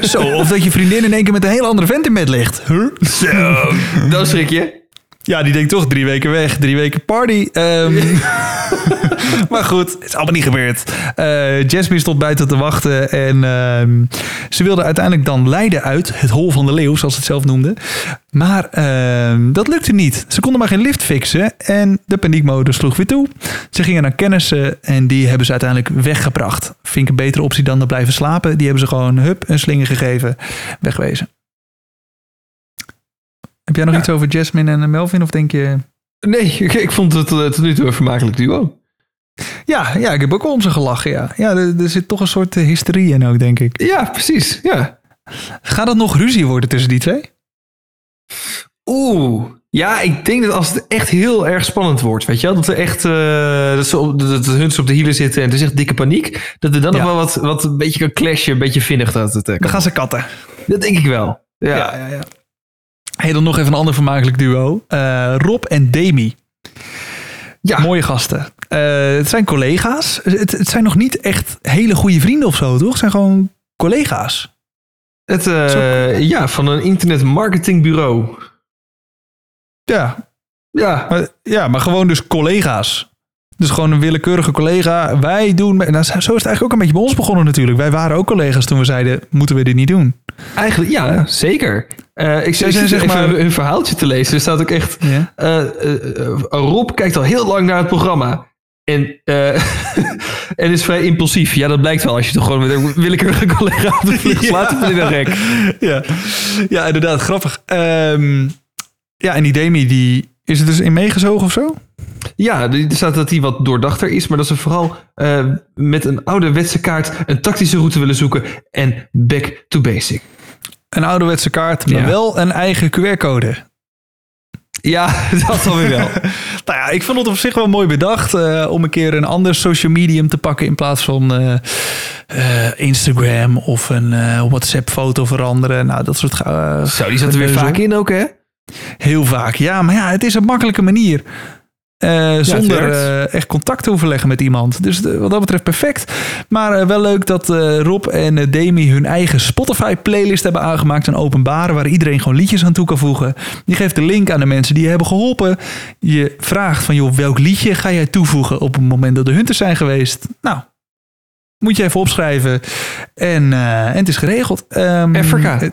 Zo, of dat je vriendin in één keer met een heel andere vent in bed ligt. Huh? Zo, dan schrik je. Ja, die denkt toch drie weken weg, drie weken party. Ehm, maar goed, het is allemaal niet gebeurd. Eh Jasmine stond buiten te wachten en ehm, ze wilde uiteindelijk dan leiden uit het hol van de leeuw, zoals ze het zelf noemde. Maar ehm, dat lukte niet. Ze konden maar geen lift fixen en de paniekmodus sloeg weer toe. Ze gingen naar kennissen en die hebben ze uiteindelijk weggebracht. Vind ik een betere optie dan te blijven slapen. Die hebben ze gewoon hup een slinger gegeven, wegwezen. Heb jij nog Ja. iets over Jasmine en Melvin of denk je... Nee, ik, ik vond het eh, tot nu toe een vermakelijk duo. Ja, ja, ik heb ook wel om ze gelachen, ja. Ja, er, er zit toch een soort eh, hysterie in ook, denk ik. Ja, precies. Ja. Gaat het nog ruzie worden tussen die twee? Oeh. Ja, ik denk dat als het echt heel erg spannend wordt, weet je wel, dat er echt eh, dat, ze op, dat de huns op de hielen zitten en het is echt dikke paniek, dat er dan Ja. nog wel wat, wat een beetje kan clashen, een beetje vinnig dat het. kan. Dan gaan ze katten. Dat denk ik wel. Ja. ja, ja. Hey, dan nog even een ander vermakelijk duo. Eh, Rob en Demi. Ja. Mooie gasten. Eh, het zijn collega's. Het, het zijn nog niet echt hele goede vrienden of zo, toch? Het zijn gewoon collega's. Het, eh, ja, van een internet marketingbureau. Ja, Ja. maar, ja, maar gewoon dus collega's. Dus gewoon een willekeurige collega. Wij doen... Nou, zo is het eigenlijk ook een beetje bij ons begonnen natuurlijk. Wij waren ook collega's toen we zeiden, moeten we dit niet doen? Eigenlijk, ja, zeker. Eh, ik zit zeg maar- hun verhaaltje te lezen. Er staat ook echt... Ja. eh, eh, Rob kijkt al heel lang naar het programma. En, en is vrij impulsief. Ja, dat blijkt wel als je toch gewoon met een willekeurige collega op de vlucht slaat. Ja. in een rek. ja. ja, inderdaad, grappig. Ehm, ja, en die Demi, die is er dus in meegezogen of zo? Ja, er staat dat hij wat doordachter is. Maar dat ze vooral eh, met een ouderwetse kaart een tactische route willen zoeken. En back to basic. Een ouderwetse kaart, maar Ja. wel een eigen QR-code. Ja, dat dan weer wel. Nou ja, ik vond het op zich wel mooi bedacht eh, om een keer een ander social medium te pakken in plaats van eh, Instagram of een WhatsApp-foto veranderen. Nou, dat soort. Zo, die zat er weer vaak in ook, hè? Heel vaak, ja. Maar ja, het is een makkelijke manier. Eh, zonder eh, echt contact te hoeven leggen met iemand. Dus de- wat dat betreft perfect. Maar eh, wel leuk dat eh, Rob en eh, Demi hun eigen Spotify-playlist hebben aangemaakt. Een openbare waar iedereen gewoon liedjes aan toe kan voegen. Je geeft de link aan de mensen die je hebben geholpen. Je vraagt van, joh, welk liedje ga jij toevoegen op het moment dat de hunters zijn geweest? Nou, moet je even opschrijven. En, eh, en het is geregeld. Ehm, Afrika. eh,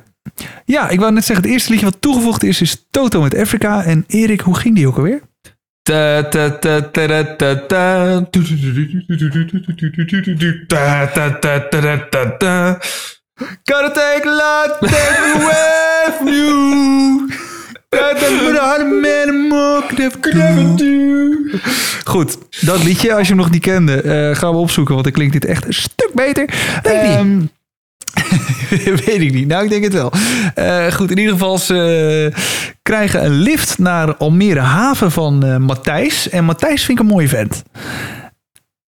ja, ik wou net zeggen, het eerste liedje wat toegevoegd is, is Toto met Afrika. En Erik, hoe ging die ook alweer? Ta ta ta ta ta ta ta. Ta ta ta ta ta ta ta. Gotta take a lot, take me away from you. Goed, dat liedje, als je hem nog niet kende, eh, gaan we opzoeken, want dan klinkt dit echt een stuk beter. Ehm, Weet ik niet. Nou, ik denk het wel. Eh, goed, in ieder geval, ze krijgen een lift naar Almere Haven van eh, Matthijs. En Matthijs vind ik een mooie vent.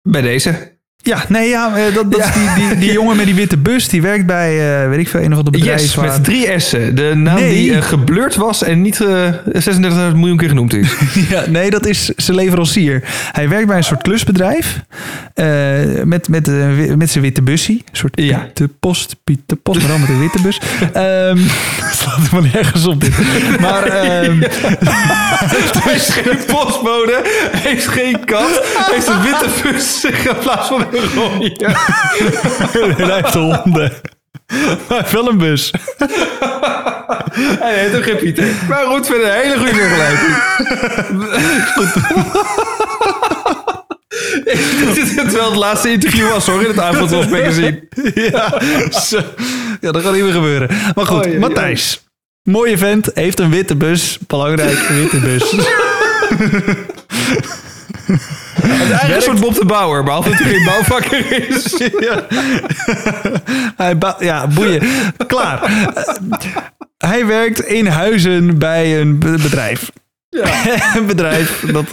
Bij deze. Ja, nee, ja, eh, dat, dat Ja. is die, die, die jongen met die witte bus. Die werkt bij, eh, weet ik veel, een of ander bedrijf. Yes, waar- met drie S'en. De naam Nee. die geblurred was en niet eh 36 miljoen keer genoemd is. Ja, nee, dat is zijn leverancier. Hij werkt bij een soort klusbedrijf. met, met, met zijn witte bussie. Een soort Ja. Piet de Post, Piet de Post, maar dan met een witte bus. Ehm slaat helemaal nergens op dit. Maar ehm, Hij is geen postbode, hij is geen kat, hij is een witte bus in plaats van rode. hij heeft honden. Maar hij heeft wel een bus. Hij heet ook geen Pieter. Maar goed, verder een hele goede vergelijking. Wel het laatste interview was hoor, in het avondwasmagazine. ja, zo. ja, dat gaat niet meer gebeuren. Maar goed, Oh, ja, ja. Matthijs. Mooie vent, heeft een witte bus. Belangrijk, witte bus. Het is eigenlijk een soort Bob de Bouwer, behalve dat hij geen bouwvakker is. ja. Hij ja, boeien. Klaar. Hij werkt in huizen bij een be- bedrijf. een bedrijf, dat,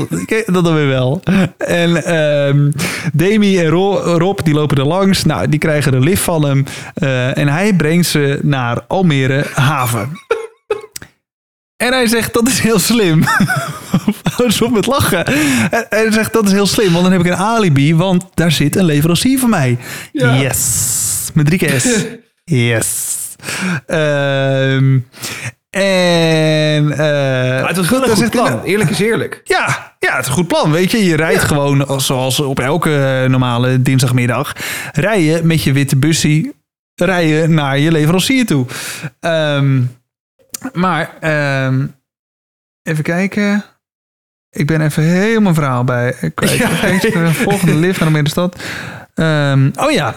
dat dan weer wel. En ehm Demi en Ro- Rob, die lopen er langs. Nou, die krijgen een lift van hem. Eh, en hij brengt ze naar Almere Haven. En hij zegt, dat is heel slim. Hou eens op met lachen. En Hij zegt, dat is heel slim, want dan heb ik een alibi, want daar zit een leverancier van mij. Ja. Yes. Met drie keer S. Yes. Ehm, En uh, het was wel een goed plan. Eerlijk is eerlijk. Ja, ja, het is een goed plan. Weet je, je rijdt gewoon zoals op elke normale dinsdagmiddag. Rij je met je witte bussie rijden naar je leverancier toe. Um, maar um, even kijken. Ik ben even helemaal mijn verhaal bij. Ik ja. volgende lift naar de middenstad. Um, oh ja.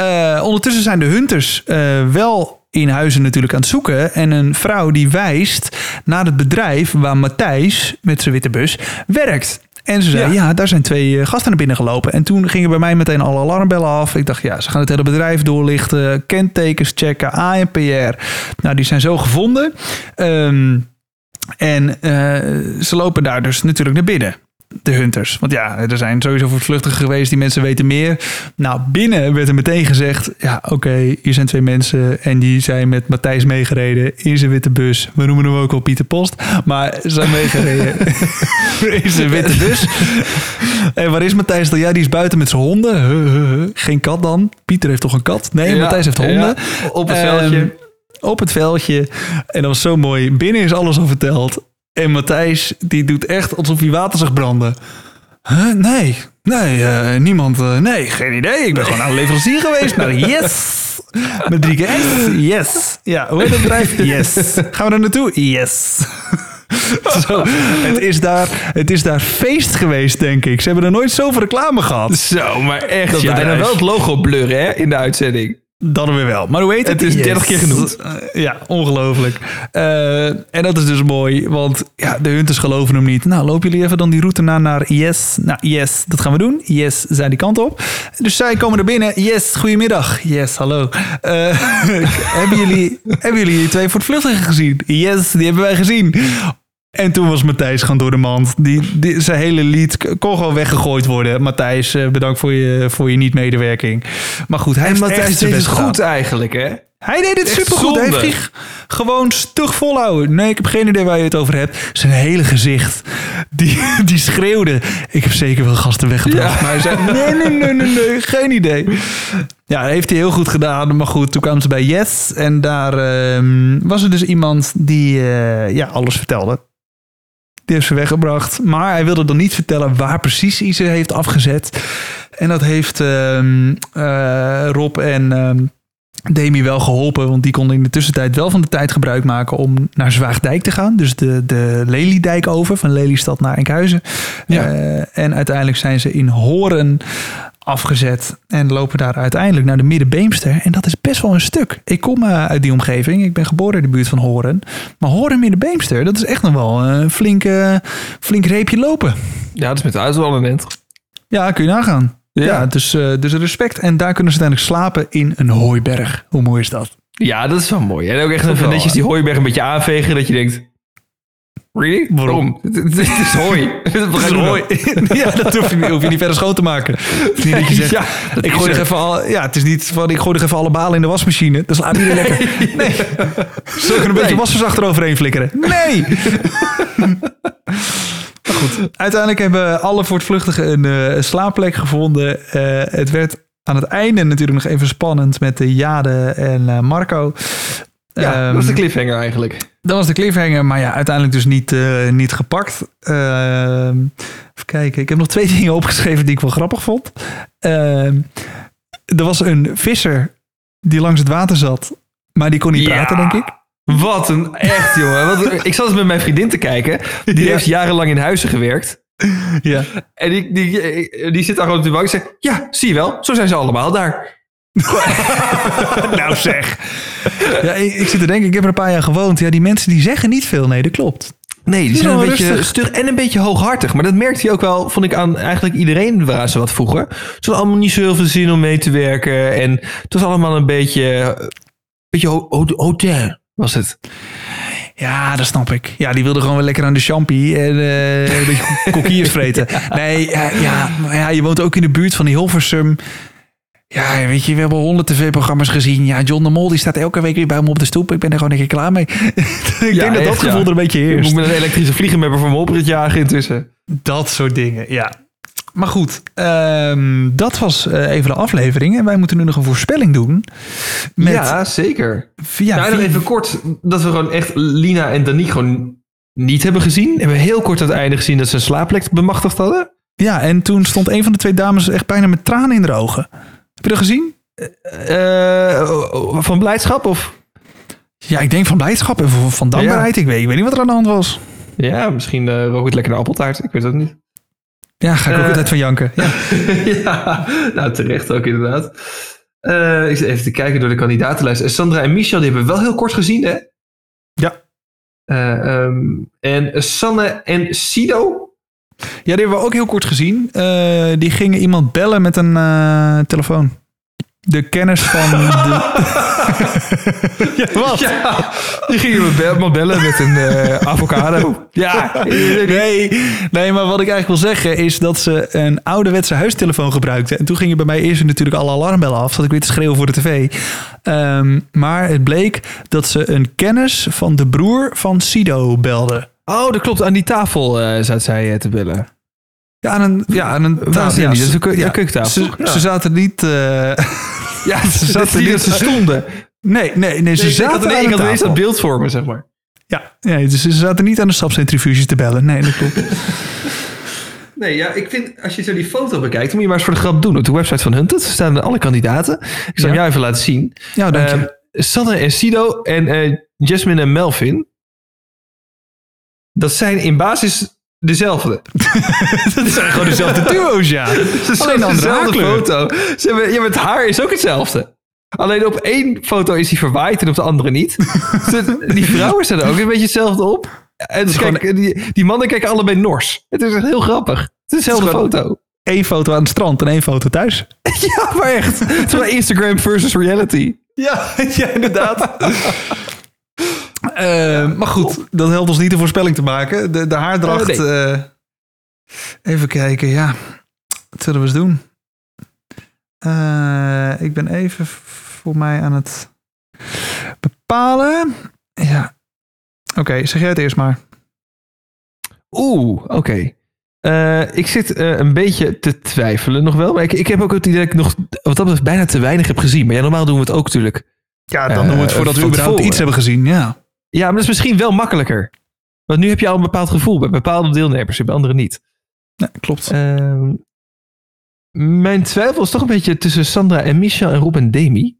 Uh, ondertussen zijn de hunters uh, wel in huizen natuurlijk aan het zoeken. En een vrouw die wijst naar het bedrijf waar Matthijs met zijn witte bus werkt. En ze zei, ja. daar zijn twee eh, gasten naar binnen gelopen. En toen gingen bij mij meteen alle alarmbellen af. Ik dacht, ja, ze gaan het hele bedrijf doorlichten. Kentekens checken, ANPR. Nou, die zijn zo gevonden. Um, en uh, ze lopen daar dus natuurlijk naar binnen de hunters. Want ja, er zijn sowieso voortvluchtigen geweest, die mensen weten meer. Nou, binnen werd er meteen gezegd, ja, oké, hier zijn twee mensen en die zijn met Matthijs meegereden in zijn witte bus. We noemen hem ook al Pieter Post, maar ze zijn meegereden in zijn witte bus. en waar is Matthijs dan? Ja, die is buiten met zijn honden. Geen kat dan. Pieter heeft toch een kat? Nee, Matthijs heeft honden. op het veldje. Um, op het veldje. En dat was zo mooi. Binnen is alles al verteld. En Matthijs, die doet echt alsof hij water zag branden. Huh? Nee, nee, uh, niemand. Uh, nee, geen idee. Ik ben gewoon aan de leverancier geweest. Nou, yes. Met drie keer. Yes. Ja, hoe heet het bedrijf? Yes. Gaan we er naartoe? Yes. Zo, het, is daar, het is daar feest geweest, denk ik. Ze hebben er nooit zoveel reclame gehad. Zo, maar echt. Dat ja, en dan wel het logo blurren hè, in de uitzending. Dan weer wel. Maar hoe heet het? Het is 30 keer genoemd. Uh, ja, ongelooflijk. Uh, en dat is dus mooi, want ja, de hunters geloven hem niet. Nou, lopen jullie even dan die route na naar Yes? Nou, Yes, dat gaan we doen. Yes, zijn die kant op. Dus zij komen er binnen. Yes, goedemiddag. Yes, hallo. Uh, hebben, jullie, hebben jullie twee voortvluchtigen gezien? Yes, die hebben wij gezien. En toen was Matthijs gewoon door de mand. Die, die, zijn hele lied kon gewoon weggegooid worden. Matthijs, eh, bedankt voor je, voor je niet-medewerking. Maar goed, hij en Matthijs deed het goed eigenlijk, hè? Hij deed het supergoed. Hij heeft gewoon stug volhouden. Nee, ik heb geen idee waar je het over hebt. Zijn hele gezicht, die, die schreeuwde. Ik heb zeker wel gasten weggebracht. Maar hij zei, nee, nee, nee, nee, nee, geen idee. Ja, dat heeft hij heel goed gedaan. Maar goed, toen kwamen ze bij Yes. En daar uh, was er dus iemand die uh, ja, alles vertelde. Die heeft ze weggebracht. Maar hij wilde dan niet vertellen waar precies hij ze heeft afgezet. En dat heeft uh, uh, Rob en uh, Demi wel geholpen. Want die konden in de tussentijd wel van de tijd gebruik maken om naar Zwaagdijk te gaan. Dus de, de Lelydijk over, van Lelystad naar Enkhuizen. Ja. Uh, en uiteindelijk zijn ze in Horen afgezet en lopen daar uiteindelijk naar de Middenbeemster. En dat is best wel een stuk. Ik kom uh, uit die omgeving. Ik ben geboren in de buurt van Horen. Maar Horen Middenbeemster, dat is echt nog wel een flink, uh, flink reepje lopen. Ja, dat is met de een Ja, kun je nagaan. Ja, ja dus, uh, dus respect. En daar kunnen ze uiteindelijk slapen in een hooiberg. Hoe mooi is dat? Ja, dat is wel mooi. En ook echt even netjes die hooiberg een beetje aanvegen. Dat je denkt, Really? Waarom? Het is hooi. Het is hooi. ja, dat hoef je, hoef je niet verder schoon te maken. Het is niet dat je zegt, ja, ik gooi er even al, ja, het is niet van, ik gooi er even alle balen in de wasmachine. Dat slaat niet lekker. Nee. Zullen we een beetje wassers achteroverheen flikkeren? Nee. Maar goed, uiteindelijk hebben alle voortvluchtigen een uh, slaapplek gevonden. Uh, het werd aan het einde natuurlijk nog even spannend met de Jade en uh, Marco. Ja, um, dat was de cliffhanger eigenlijk. Dat was de cliffhanger, maar ja, uiteindelijk dus niet, uh, niet gepakt. Uh, even kijken, ik heb nog twee dingen opgeschreven die ik wel grappig vond. Uh, er was een visser die langs het water zat, maar die kon niet ja. praten, denk ik. Wat een echt, jongen. Wat, ik zat eens met mijn vriendin te kijken. Die ja. heeft jarenlang in huizen gewerkt. Ja. En die, die, die zit daar gewoon op de bank en zegt... Ja, zie je wel, zo zijn ze allemaal daar. nou zeg. Ja, ik, ik, zit te denken, ik heb er een paar jaar gewoond. Ja, die mensen die zeggen niet veel. Nee, dat klopt. Nee, die zijn een beetje stug en een beetje hooghartig. Maar dat merkte je ook wel, vond ik aan eigenlijk iedereen waar ze wat vroeger. Ze hadden allemaal niet zoveel zin om mee te werken. En het was allemaal een beetje, beetje hotel was het. Ja, dat snap ik. Ja, die wilde gewoon wel lekker aan de champie en uh, een beetje kokkiers vreten. Nee, ja, ja, maar ja, je woont ook in de buurt van die Hilversum. Ja, weet je, we hebben honderd tv-programma's gezien. Ja, John de Mol die staat elke week weer bij me op de stoep. Ik ben er gewoon een keer klaar mee. ik ja, denk dat dat gevoel ja. er een beetje heerst. Je moet met een elektrische vliegenmapper voor me op het jagen intussen. Dat soort dingen, ja. maar goed, ehm, dat was eh, even de aflevering. En wij moeten nu nog een voorspelling doen. Met, Ja, zeker. via, Ja, wie- even kort, dat we gewoon echt Lina en Danique gewoon niet hebben gezien. We hebben heel kort aan het einde gezien dat ze een slaapplek bemachtigd hadden. ja, en toen stond een van de twee dames echt bijna met tranen in de ogen. Heb je dat gezien? Eh, van blijdschap of? Ja, ik denk van blijdschap en van, dankbaarheid. Ik, weet, ik weet niet wat er aan de hand was. Ja, misschien uh, rook het lekker naar appeltaart. Ik weet het niet. Ja, ga ik ook Eh. altijd van janken. Ja. ja, nou terecht ook inderdaad. Eh, ik zit even te kijken door de kandidatenlijst. Eh, Sandra en Michel, die hebben we wel heel kort gezien, hè? Ja. Eh, ehm, en Sanne en Sido. Ja, die hebben we ook heel kort gezien. Eh, die gingen iemand bellen met een eh, telefoon. De kennis van de... ja, wat? Ja, die gingen me be- me bellen met een eh, avocado. Ja, Nee, nee, maar wat ik eigenlijk wil zeggen is dat ze een ouderwetse huistelefoon gebruikten. En toen gingen bij mij eerst natuurlijk alle alarmbellen af. Zat ik weer te schreeuwen voor de tv. Ehm, maar het bleek dat ze een kennis van de broer van Sido belden. Oh, dat klopt. Aan die tafel eh zat zij eh, te bellen. Ja, aan een, ja, aan een een keu- ja, ja, keukentafel, Ze, zaten niet... eh, Ja, ze zaten niet ze stonden. nee, nee, nee, ze ik zaten had, aan ik de had tafel. dat beeld voor me, zeg maar. Ja, nee, dus ze zaten niet aan de stapcentrifuges te bellen. Nee, dat klopt. Nee, ja, ik vind, als je zo die foto bekijkt, dan moet je maar eens voor de grap doen. Op de website van Hunted staan alle kandidaten. Ik zal hem Ja. jou even laten zien. Ja, dank je. Ehm, Sanne en Sido en Jasmine en Melvin. Dat zijn in basis dezelfde. dat zijn gewoon dezelfde duo's, ja. Ze Alleen een andere haarkleur. foto. Ze hebben, ja, het haar is ook hetzelfde. Alleen op één foto is hij verwaaid en op de andere niet. Die vrouwen staan er ook een beetje hetzelfde op. En kijk, die, die mannen kijken allebei nors. Het is echt heel grappig. Het is dezelfde foto. Eén foto aan het strand en één foto thuis. Ja, maar echt. Het is wel Instagram versus reality. Ja, ja inderdaad. Eh, maar goed, dat helpt ons niet de voorspelling te maken. De, de haardracht. Eh, nee. eh, even kijken, ja. Wat zullen we eens doen? Eh, ik ben even voor mij aan het bepalen. Ja. Oké, zeg jij het eerst maar. Oeh, oké. Ik zit een beetje te twijfelen nog wel. Maar ik, ik heb ook het idee dat ik nog wat dat betreft bijna te weinig heb gezien. Maar ja, normaal doen we het ook natuurlijk. Ja, dan doen we het voordat we überhaupt iets hebben gezien. Ja. Ja, maar dat is misschien wel makkelijker. Want nu heb je al een bepaald gevoel bij bepaalde deelnemers en bij anderen niet. ja klopt. Ehm, mijn twijfel is toch een beetje tussen Sandra en Michel en Rob en Demi.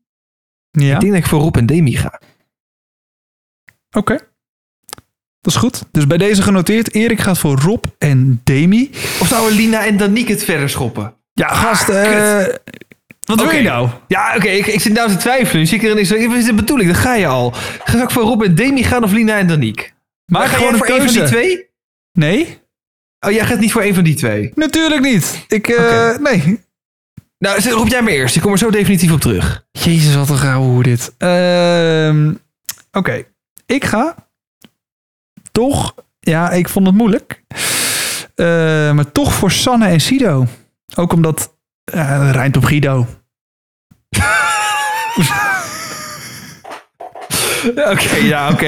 ja, Ik denk dat ik voor Rob en Demi ga. oké. Dat is goed. Dus bij deze genoteerd. Erik gaat voor Rob en Demi. Of zouden Lina en Danique het verder schoppen? Ja, gast. eh, wat wil Oké. je nou? Ja, oké, ik, ik zit nou te twijfelen. Dus ik er wat is de bedoeling? Dan ga je al. Ga ik voor Rob en Demi gaan of Lina en Danique? Maak Maar ga gewoon voor een van die twee? Nee, Oh, jij gaat niet voor een van die twee. natuurlijk niet. Ik, eh, Oké. nee. Nou, roep jij maar eerst. Ik kom er zo definitief op terug. Jezus, wat een gauw hoe dit. Ehm, Oké, ik ga toch. Ja, ik vond het moeilijk. Eh, maar toch voor Sanne en Sido. Ook omdat. Eh het rijmt op Guido. Oké, ja, oké.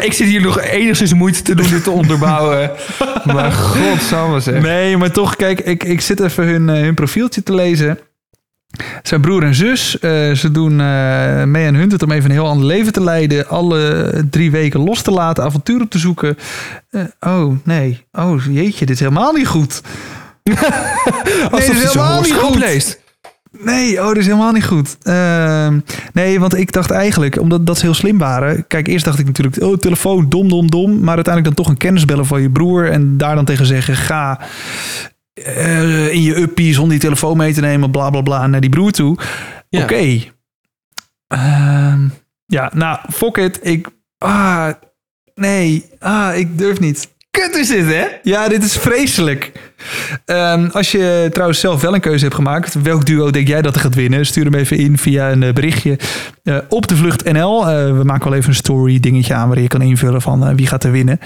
Ik zit hier nog enigszins moeite te doen dit te onderbouwen. Maar godsamme zeg. Nee, maar toch, kijk, ik, ik zit even hun, eh, hun profieltje te lezen. Zijn broer en zus, eh, ze doen eh, mee aan hun om even een heel ander leven te leiden. Alle drie weken los te laten, avonturen te zoeken. Eh, oh, nee. Oh, jeetje, dit is helemaal niet goed. Alsof dit is helemaal niet goed. leest. Nee, oh, dit is helemaal niet goed. Ehm, nee, want ik dacht eigenlijk, omdat dat ze heel slim waren. Kijk, eerst dacht ik natuurlijk, oh, telefoon, dom, dom, dom. Maar uiteindelijk dan toch een kennis bellen van je broer. En daar dan tegen zeggen, ga eh, in je uppie zonder die telefoon mee te nemen, bla, bla, bla, naar die broer toe. Ja. Oké. Ehm, ja, nou, fuck it. Ik, ah, nee, ah, ik durf niet. Kut is dit, hè? Ja, dit is vreselijk. Ehm, als je trouwens zelf wel een keuze hebt gemaakt, welk duo denk jij dat er gaat winnen? Stuur hem even in via een eh, berichtje eh, op de Vlucht NL. Eh, we maken wel even een story dingetje aan waar je kan invullen van wie gaat er winnen.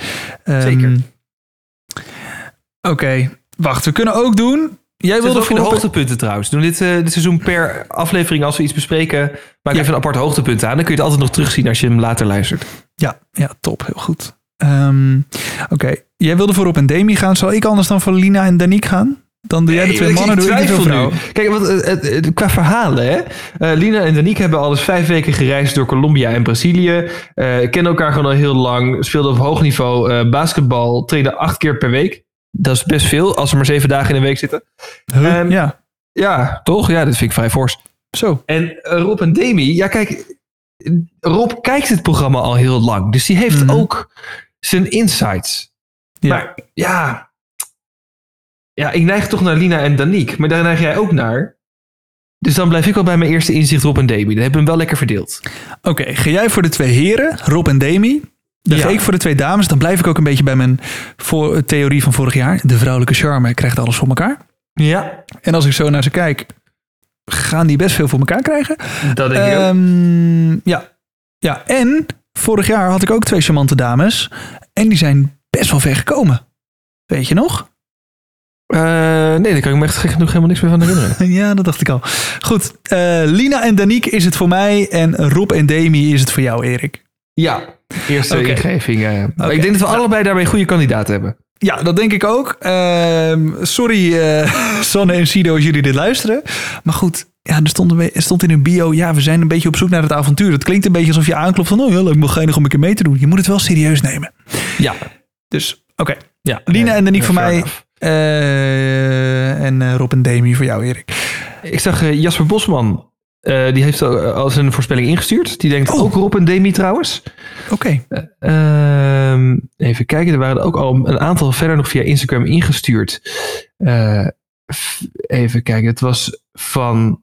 Ehm, Zeker. Oké, wacht. We kunnen ook doen. Jij wilde in de voor hoogtepunten trouwens. We doen dit, eh, dit seizoen per aflevering als we iets bespreken. Maak Ja. even een apart hoogtepunt aan. Dan kun je het altijd nog terugzien als je hem later luistert. Ja, ja, top. Heel goed. Ehm, Oké, jij wilde voor Rob en Demi gaan. Zal ik anders dan voor Lina en Danique gaan? Dan doe jij de twee mannen, ik doe ik de vrouw. nu. Kijk, want, eh, het- het- qua verhalen, hè. Eh, Lina en Danique hebben al eens vijf weken gereisd door Colombia en Brazilië. Eh kennen elkaar gewoon al heel lang. Speelden op hoog niveau eh, basketbal. Trainen acht keer per week. Dat is best veel, als ze maar zeven dagen in een week zitten. Huh? Ehm, ja, Ja, toch? Ja, dat vind ik vrij fors. zo. En eh, Rob en Demi, ja kijk, Rob kijkt het programma al heel lang. Dus die heeft Mhm. ook zijn insights. Ja. Maar ja, ja, ik neig toch naar Lina en Danique. Maar daar neig jij ook naar. Dus dan blijf ik wel bij mijn eerste inzicht Rob en Demi. Dan hebben we hem wel lekker verdeeld. Oké, ga jij voor de twee heren, Rob en Demi? Dan Ja. ga ik voor de twee dames. Dan blijf ik ook een beetje bij mijn voor, theorie van vorig jaar. De vrouwelijke charme krijgt alles voor elkaar. Ja, En als ik zo naar ze kijk, gaan die best veel voor elkaar krijgen. dat denk ik ook. Ehm, ja. ja, en vorig jaar had ik ook twee charmante dames. En die zijn best wel ver gekomen. Weet je nog? Eh, nee, daar kan ik me echt gek genoeg helemaal niks meer van herinneren. Ja, dat dacht ik al. Goed, eh, Lina en Danique is het voor mij. En Rob en Demi is het voor jou, Erik. ja, eerste Oké. ingeving. eh. Ik denk dat we allebei daarmee goede kandidaten hebben. Ja, dat denk ik ook. Ehm, sorry, Sanne en Sido, als jullie dit luisteren. Maar goed, ja, er, stond een er stond in hun bio... ja, we zijn een beetje op zoek naar het avontuur. Het klinkt een beetje alsof je aanklopt van... oh ja, leuk me geinig om een keer mee te doen. Je moet het wel serieus nemen. Ja, Dus, oké. ja. Lina en Danique Ja, voor fair mij. eh, en eh, Rob en Demi voor jou, Erik. Ik zag eh, Jasper Bosman. eh, die heeft al, al zijn voorspelling ingestuurd. Die denkt Oh. ook Rob en Demi trouwens. Oké. Ehm, even kijken, er waren er ook al een aantal verder nog via Instagram ingestuurd. Eh, even kijken, het was van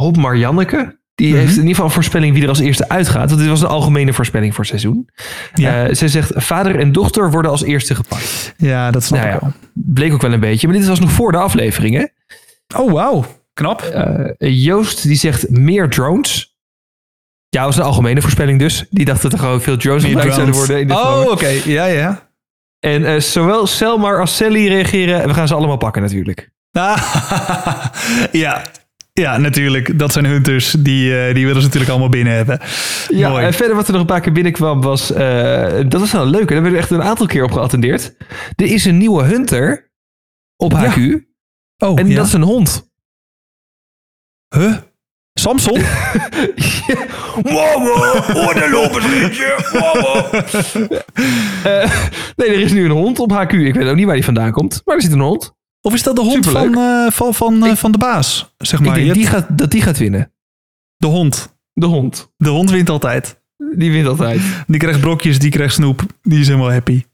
Rob Marjanneke. Die Mhm. heeft in ieder geval een voorspelling wie er als eerste uitgaat. Want dit was een algemene voorspelling voor het seizoen. Ja. Eh, zij zegt, vader en dochter worden als eerste gepakt. Ja, dat snap Nou ik ja. wel. Bleek ook wel een beetje, maar dit was nog voor de aflevering. Hè? Oh, wauw. Knap. Eh, Joost die zegt meer drones. Ja, dat was een algemene voorspelling dus. Die dacht dat er gewoon veel drones gebruikt zouden worden. In dit oh, oké. Ja, ja. En eh, zowel Selmar als Sally reageren. En we gaan ze allemaal pakken natuurlijk. Ja. Ja, natuurlijk. Dat zijn hunters. Die, eh, die willen ze natuurlijk allemaal binnen hebben. Ja, Mooi. en verder wat er nog een paar keer binnenkwam was... eh, dat is wel leuk. En daar werden we echt een aantal keer op geattendeerd. Er is een nieuwe hunter op Ja. HQ. Oh, En ja. dat is een hond. Huh? Samson? Eh, nee, er is nu een hond op HQ. Ik weet ook niet waar die vandaan komt. Maar er zit een hond. Of is dat de hond Superleuk. van, eh, van, van, eh, van de baas? Zeg Ik maar. denk Je die hebt gaat, dat die gaat winnen. De hond. De hond. De hond wint altijd. Die wint altijd. Die krijgt brokjes, die krijgt snoep. Die is helemaal happy.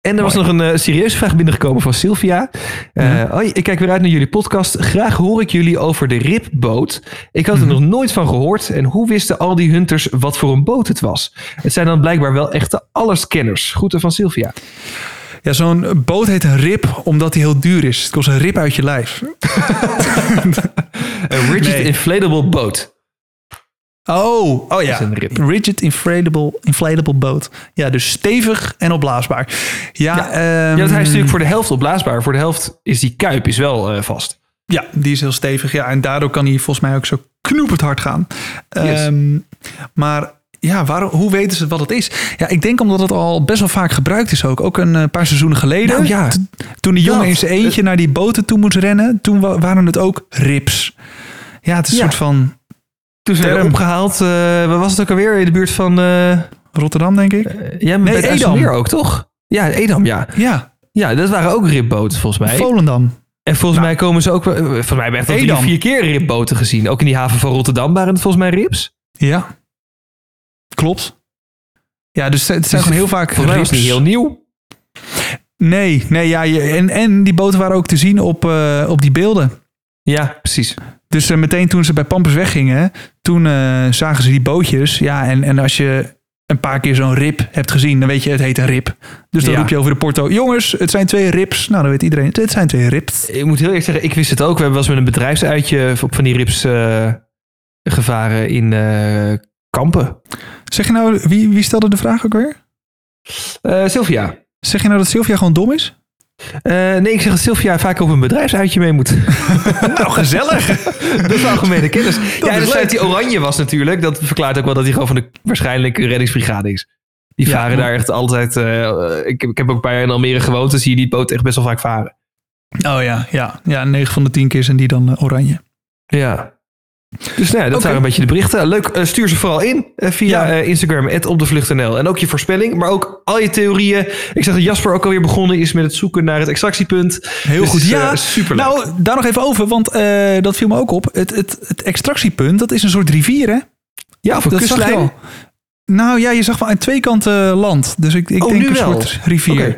En er was nog een eh, serieuze vraag binnengekomen van Sylvia. Eh, Hoi, ik kijk weer uit naar jullie podcast. Graag hoor ik jullie over de ripboot. Ik had er nog nooit van gehoord. En hoe wisten al die hunters wat voor een boot het was? Het zijn dan blijkbaar wel echte allerscanners. Groeten van Sylvia. Ja, zo'n boot heet een rip omdat die heel duur is. Het kost een rip uit je lijf. Een rigid Nee. inflatable boat. Oh, oh ja. Rigid inflatable, inflatable boat. Ja, dus stevig en opblaasbaar. Ja, Ja. ehm, Ja, want hij is natuurlijk voor de helft opblaasbaar. Voor de helft is die kuip is wel eh, vast. Ja, die is heel stevig. Ja, en daardoor kan hij volgens mij ook zo knoepend hard gaan. Yes. Ehm, maar ja, waarom, hoe weten ze wat het is? Ja, ik denk omdat het al best wel vaak gebruikt is ook. Ook een eh, paar seizoenen geleden. Nou ja. Toen die jongen in zijn eentje naar die boten toe moest rennen. Toen wa- waren het ook rips. Ja, het is een Ja. soort van Toen zijn we Term. opgehaald. eh waar was het ook alweer? In de buurt van... eh Rotterdam, denk ik. ja, Nee, bij Edam. IJsselmeer ook, toch? Ja, Edam, ja. Ja, Ja, dat waren ook ripboten volgens mij. Volendam. En volgens mij komen ze ook... Volgens mij hebben we echt al drie, vier keer ripboten gezien. Ook in die haven van Rotterdam waren het volgens mij rips. Ja, klopt. Ja, dus het zijn gewoon heel vaak Volgens mij was niet heel nieuw. Nee, nee ja, je, en, en die boten waren ook te zien op, eh, op die beelden. Ja, precies. Dus eh, meteen toen ze bij Pampers weggingen, toen eh, zagen ze die bootjes. Ja, en, en als je een paar keer zo'n rip hebt gezien, dan weet je, het heet een rip. Dus dan Ja. roep je over de porto, jongens, het zijn twee rips. Nou, dan weet iedereen, het zijn twee rips. Ik moet heel eerlijk zeggen, ik wist het ook. We hebben wel eens met een bedrijfsuitje op van die rips gevaren in Kampen. Zeg je nou, wie, wie stelde de vraag ook weer? Eh, Sylvia. Zeg je nou dat Sylvia gewoon dom is? Eh, nee, ik zeg dat Sylvia vaak op een bedrijfsuitje mee moet. Nou, gezellig. dat is algemene kennis. ja, is en het leuk. feit die oranje was natuurlijk. Dat verklaart ook wel dat hij gewoon van de waarschijnlijk reddingsbrigade is. Die Ja. varen daar echt altijd. eh, ik, heb- ik heb ook een paar jaar in Almere gewoond. Dan zie je die boot echt best wel vaak varen. Oh ja, ja. Ja, 9 van de 10 keer zijn die dan oranje. Ja. Dus nou ja, dat Oké. waren een beetje de berichten. Leuk, eh, stuur ze vooral in eh, via Ja. eh, Instagram, @opdevlucht.nl. En ook je voorspelling, maar ook al je theorieën. Ik zag dat Jasper ook alweer begonnen is met het zoeken naar het extractiepunt. Heel Dus, goed. Ja, superleuk. Nou, daar nog even over, want dat viel me ook op. Het, het, het extractiepunt, dat is een soort rivier, hè? ja, of een dat kustlijn. Nou ja, je zag wel aan twee kanten land. Dus ik, ik Oh, denk een wel. soort rivier.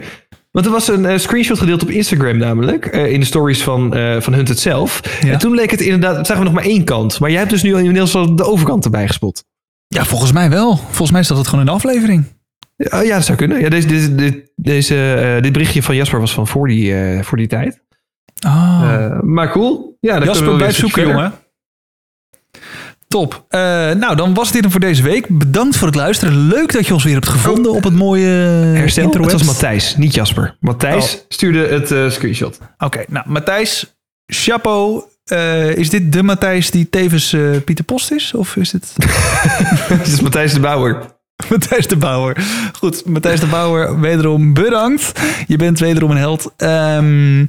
Want er was een eh, screenshot gedeeld op Instagram namelijk. eh, in de stories van, eh van Hunt het zelf. Ja. En toen leek het inderdaad, zagen we nog maar één kant. Maar jij hebt dus nu inmiddels al de overkant erbij gespot. Ja, volgens mij wel. Volgens mij staat het gewoon in de aflevering. Ja, ja, dat zou kunnen. Ja, deze, deze, dit, deze, dit berichtje van Jasper was van voor die, voor die tijd. Ah. Maar cool. Ja, Jasper, blijf zoeken, jongen. Top. Eh, nou, dan was dit hem voor deze week. Bedankt voor het luisteren. Leuk dat je ons weer hebt gevonden op het mooie Herstel. Het was Matthijs, niet Jasper. Matthijs Oh. stuurde het eh, screenshot. Oké, nou, Matthijs, chapeau. Eh, is dit de Matthijs die tevens Pieter Post is? Of is dit Het is Matthijs de Bouwer. Matthijs de Bouwer? Goed, Matthijs de Bouwer, wederom bedankt. Je bent wederom een held. Ehm,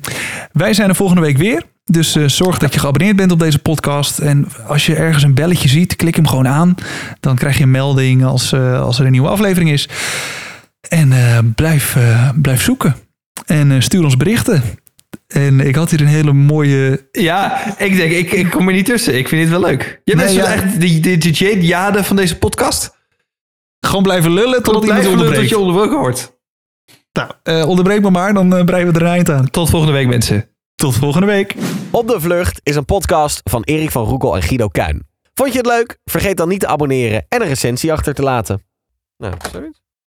wij zijn er volgende week weer. Dus eh, zorg dat je geabonneerd bent op deze podcast. En als je ergens een belletje ziet, klik hem gewoon aan. Dan krijg je een melding als, eh, als er een nieuwe aflevering is. En eh, blijf, blijf zoeken. En stuur ons berichten. En ik had hier een hele mooie Ja, ik denk, ik, ik kom er niet tussen. Ik vind dit wel leuk. Jij bent Nee, dus ja. echt de, de, de Jade Jade van deze podcast. Gewoon blijven lullen totdat Tot iemand je onderbreekt. je onderbroken wordt. Nou, onderbreek me maar, dan breien we er een eind aan. Tot volgende week mensen. Tot volgende week. Op de Vlucht is een podcast van Erik van Roekel en Guido Kuin. Vond je het leuk? Vergeet dan niet te abonneren en een recensie achter te laten. Nou, zoiets.